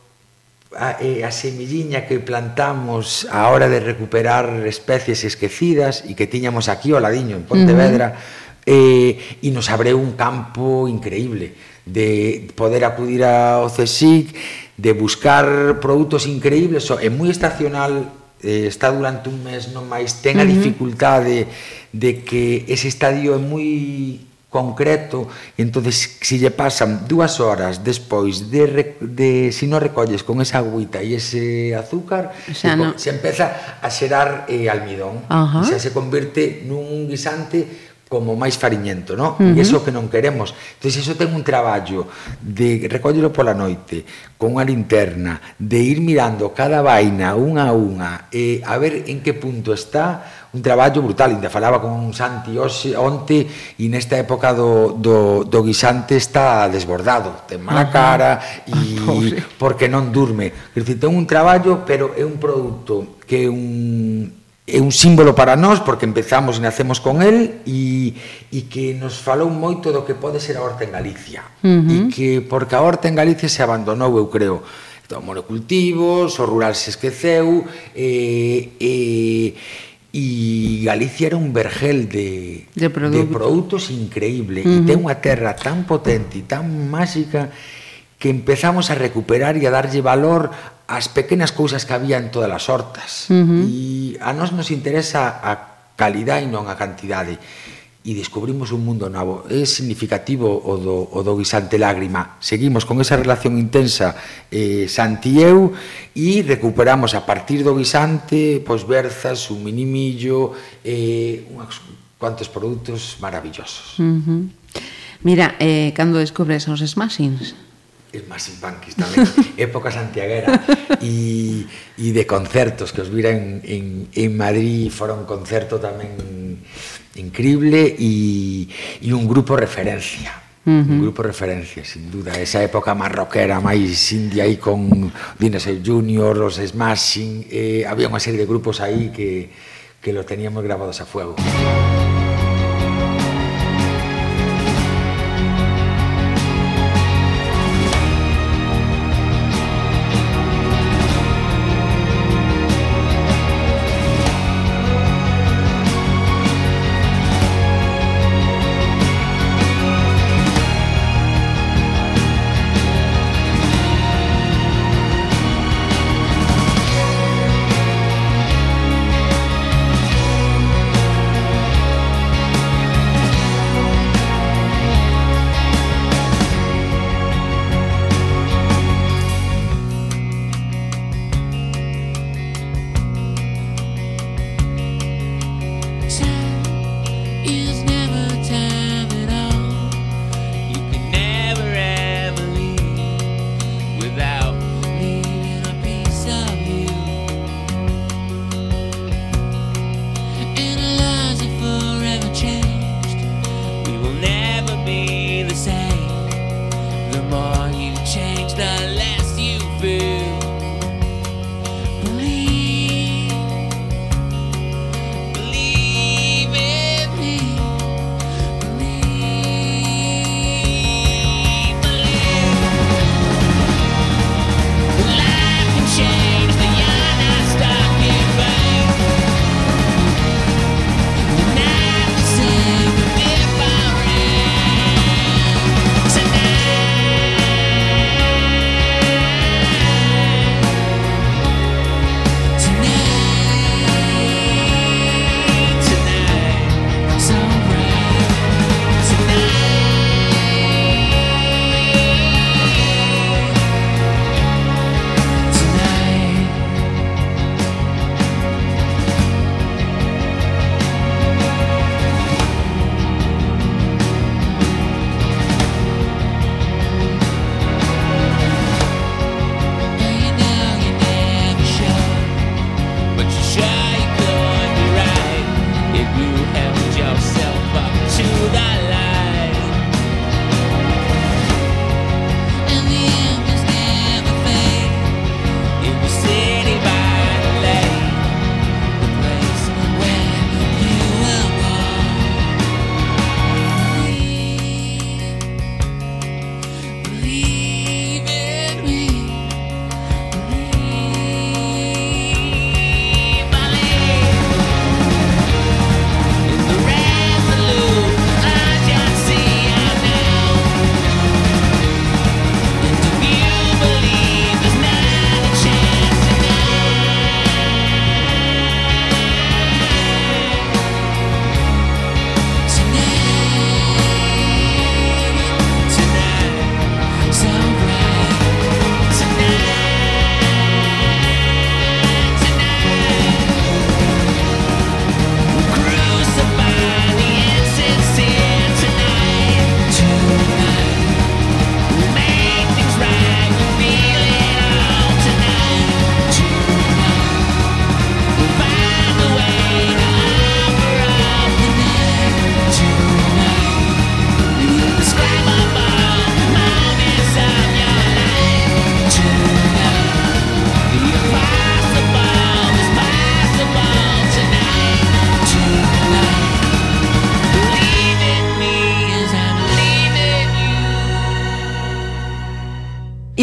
a, a semilliña que plantamos a hora de recuperar especies esquecidas e que tiñamos aquí ao ladiño, en Pontevedra, uh -huh. eh, e nos abreu un campo increíble de poder acudir ao CSIC, de buscar produtos increíbles, é moi estacional eh, está durante un mes non máis ten a dificultade de, de que ese estadio é moi concreto, entonces se lle pasan dúas horas despois de, de si non recolles con esa agüita e ese azúcar, xa no. se empeza a xerar eh, almidón, uh -huh. xa se convirte nun guisante como máis fariñento, no? Uh -huh. E iso que non queremos. Entón, iso ten un traballo de recóllelo pola noite, con unha linterna, de ir mirando cada vaina unha a unha, e a ver en que punto está, un traballo brutal, ainda falaba con un Santi hoxe, onte, e nesta época do, do, do guisante está desbordado, ten mala cara, e porque non durme. Quer dizer, ten un traballo, pero é un produto que é un é un símbolo para nós porque empezamos e nacemos con el e, e que nos falou moito do que pode ser a horta en Galicia uh -huh. e que porque a horta en Galicia se abandonou, eu creo do monocultivos, o rural se esqueceu e, e e Galicia era un vergel de, de, produto. de produtos increíble uh -huh. e ten unha terra tan potente e tan máxica que empezamos a recuperar e a darlle valor ás pequenas cousas que había en todas as hortas uh -huh. e a nós nos interesa a calidade e non a cantidade e descubrimos un mundo novo. É significativo o do, o do guisante lágrima. Seguimos con esa relación intensa eh, Santi e eu e recuperamos a partir do guisante pois berzas, un minimillo, eh, unhas cuantos produtos maravillosos. Uh -huh. Mira, eh, cando descubres os smashings? es máis impanquis tamén, época santiaguera e, e de concertos que os vira en, en, en Madrid foron concerto tamén increíble e, e un grupo referencia. Uh -huh. Un grupo referencia, sin duda Esa época marroquera máis india aí con Dinosaur Junior, os Smashing eh, Había unha serie de grupos aí que, que lo teníamos grabados a fuego Música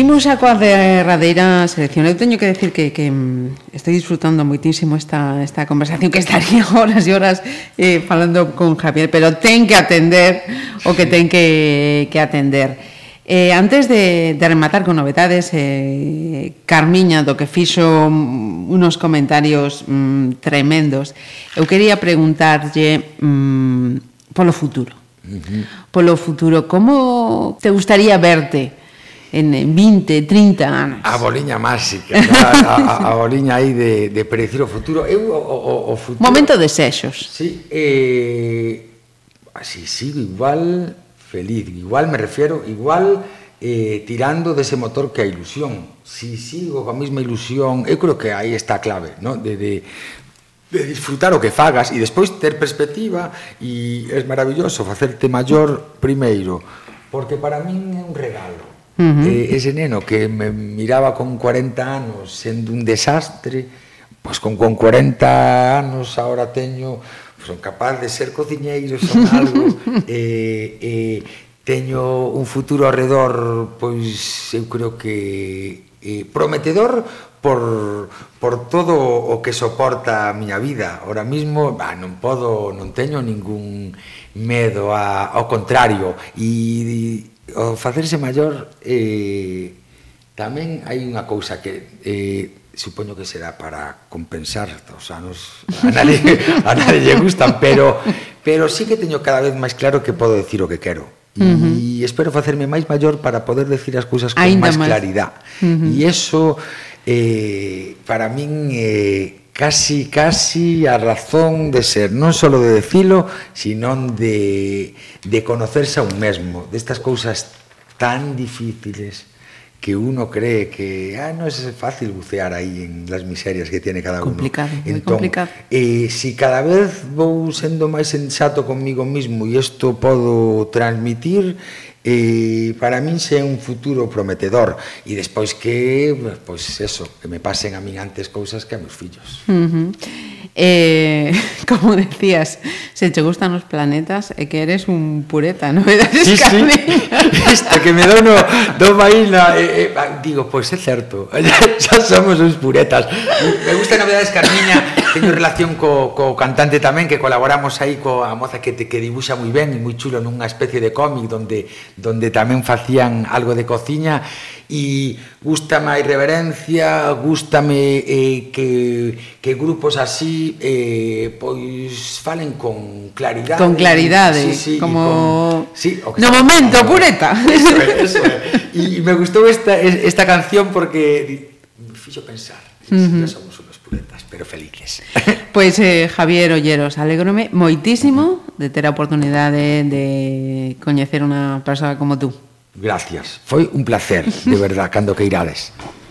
Imos a coa derradeira selección. Eu teño que decir que, que mm, estou disfrutando moitísimo esta, esta conversación que estaría horas e horas eh, falando con Javier, pero ten que atender o que ten que, que atender. Eh, antes de, de rematar con novedades, eh, Carmiña, do que fixo mm, unos comentarios mm, tremendos, eu quería preguntarlle mm, polo futuro. Uh -huh. Polo futuro, como te gustaría verte en 20, 30 anos. A boliña máxica, a, a, a boliña aí de, de predecir o futuro. Eu, o, o, o futuro... Momento de sexos. Sí, eh, así sigo igual feliz, igual me refiero, igual eh, tirando dese motor que a ilusión. Si sigo coa mesma ilusión, eu creo que aí está a clave, ¿no? de, de, de disfrutar o que fagas e despois ter perspectiva e é maravilloso facerte maior primeiro, porque para min é un regalo Uh -huh. eh, ese neno que me miraba con 40 anos sendo un desastre, pois pues con, con 40 anos ahora teño son capaz de ser cociñeiro, son algo eh, eh, teño un futuro alrededor pois eu creo que eh, prometedor por, por todo o que soporta a miña vida. ahora mismo, bah, non podo, non teño ningún medo a, ao contrario e, o facerse maior eh, tamén hai unha cousa que eh, supoño que será para compensar os anos a nadie, a nadie lle gustan pero pero sí que teño cada vez máis claro que podo decir o que quero e uh -huh. espero facerme máis maior para poder decir as cousas con máis claridade. Uh -huh. E eso eh, para min eh, casi, casi a razón de ser, non só de decilo, sino de, de conocerse a un mesmo, destas cousas tan difíciles que uno cree que ah, no es fácil bucear ahí en las miserias que tiene cada complicado, uno. Entón, complicado. Eh, si cada vez vou sendo máis sensato conmigo mismo e isto podo transmitir, e para min se é un futuro prometedor e despois que, pois eso, que me pasen a min antes cousas que a meus fillos. Uh -huh. Eh, como decías, se che gustan os planetas é que eres un pureta, non? Sí, sí. Isto que me dono do vaina, eh, eh, digo, pois pues é certo, xa somos uns puretas. Me gusta novedades Carmiña, teño relación co, co cantante tamén que colaboramos aí coa moza que te, que dibuxa moi ben e moi chulo nunha especie de cómic donde donde tamén facían algo de cociña e gustame a irreverencia, gustame eh, que, que grupos así eh, pois falen con claridade. Con claridade, sí, sí, como con, sí, o que no momento, como... pureta. Eso é, eso é. E me gustou esta esta canción porque me fixo pensar. Uh -huh. somos unos puretas, pero felices. Pois pues, eh, Javier Olleros, alegrome moitísimo de ter a oportunidade de coñecer unha persoa como tú. Gracias, foi un placer, de verdad, cando que irades.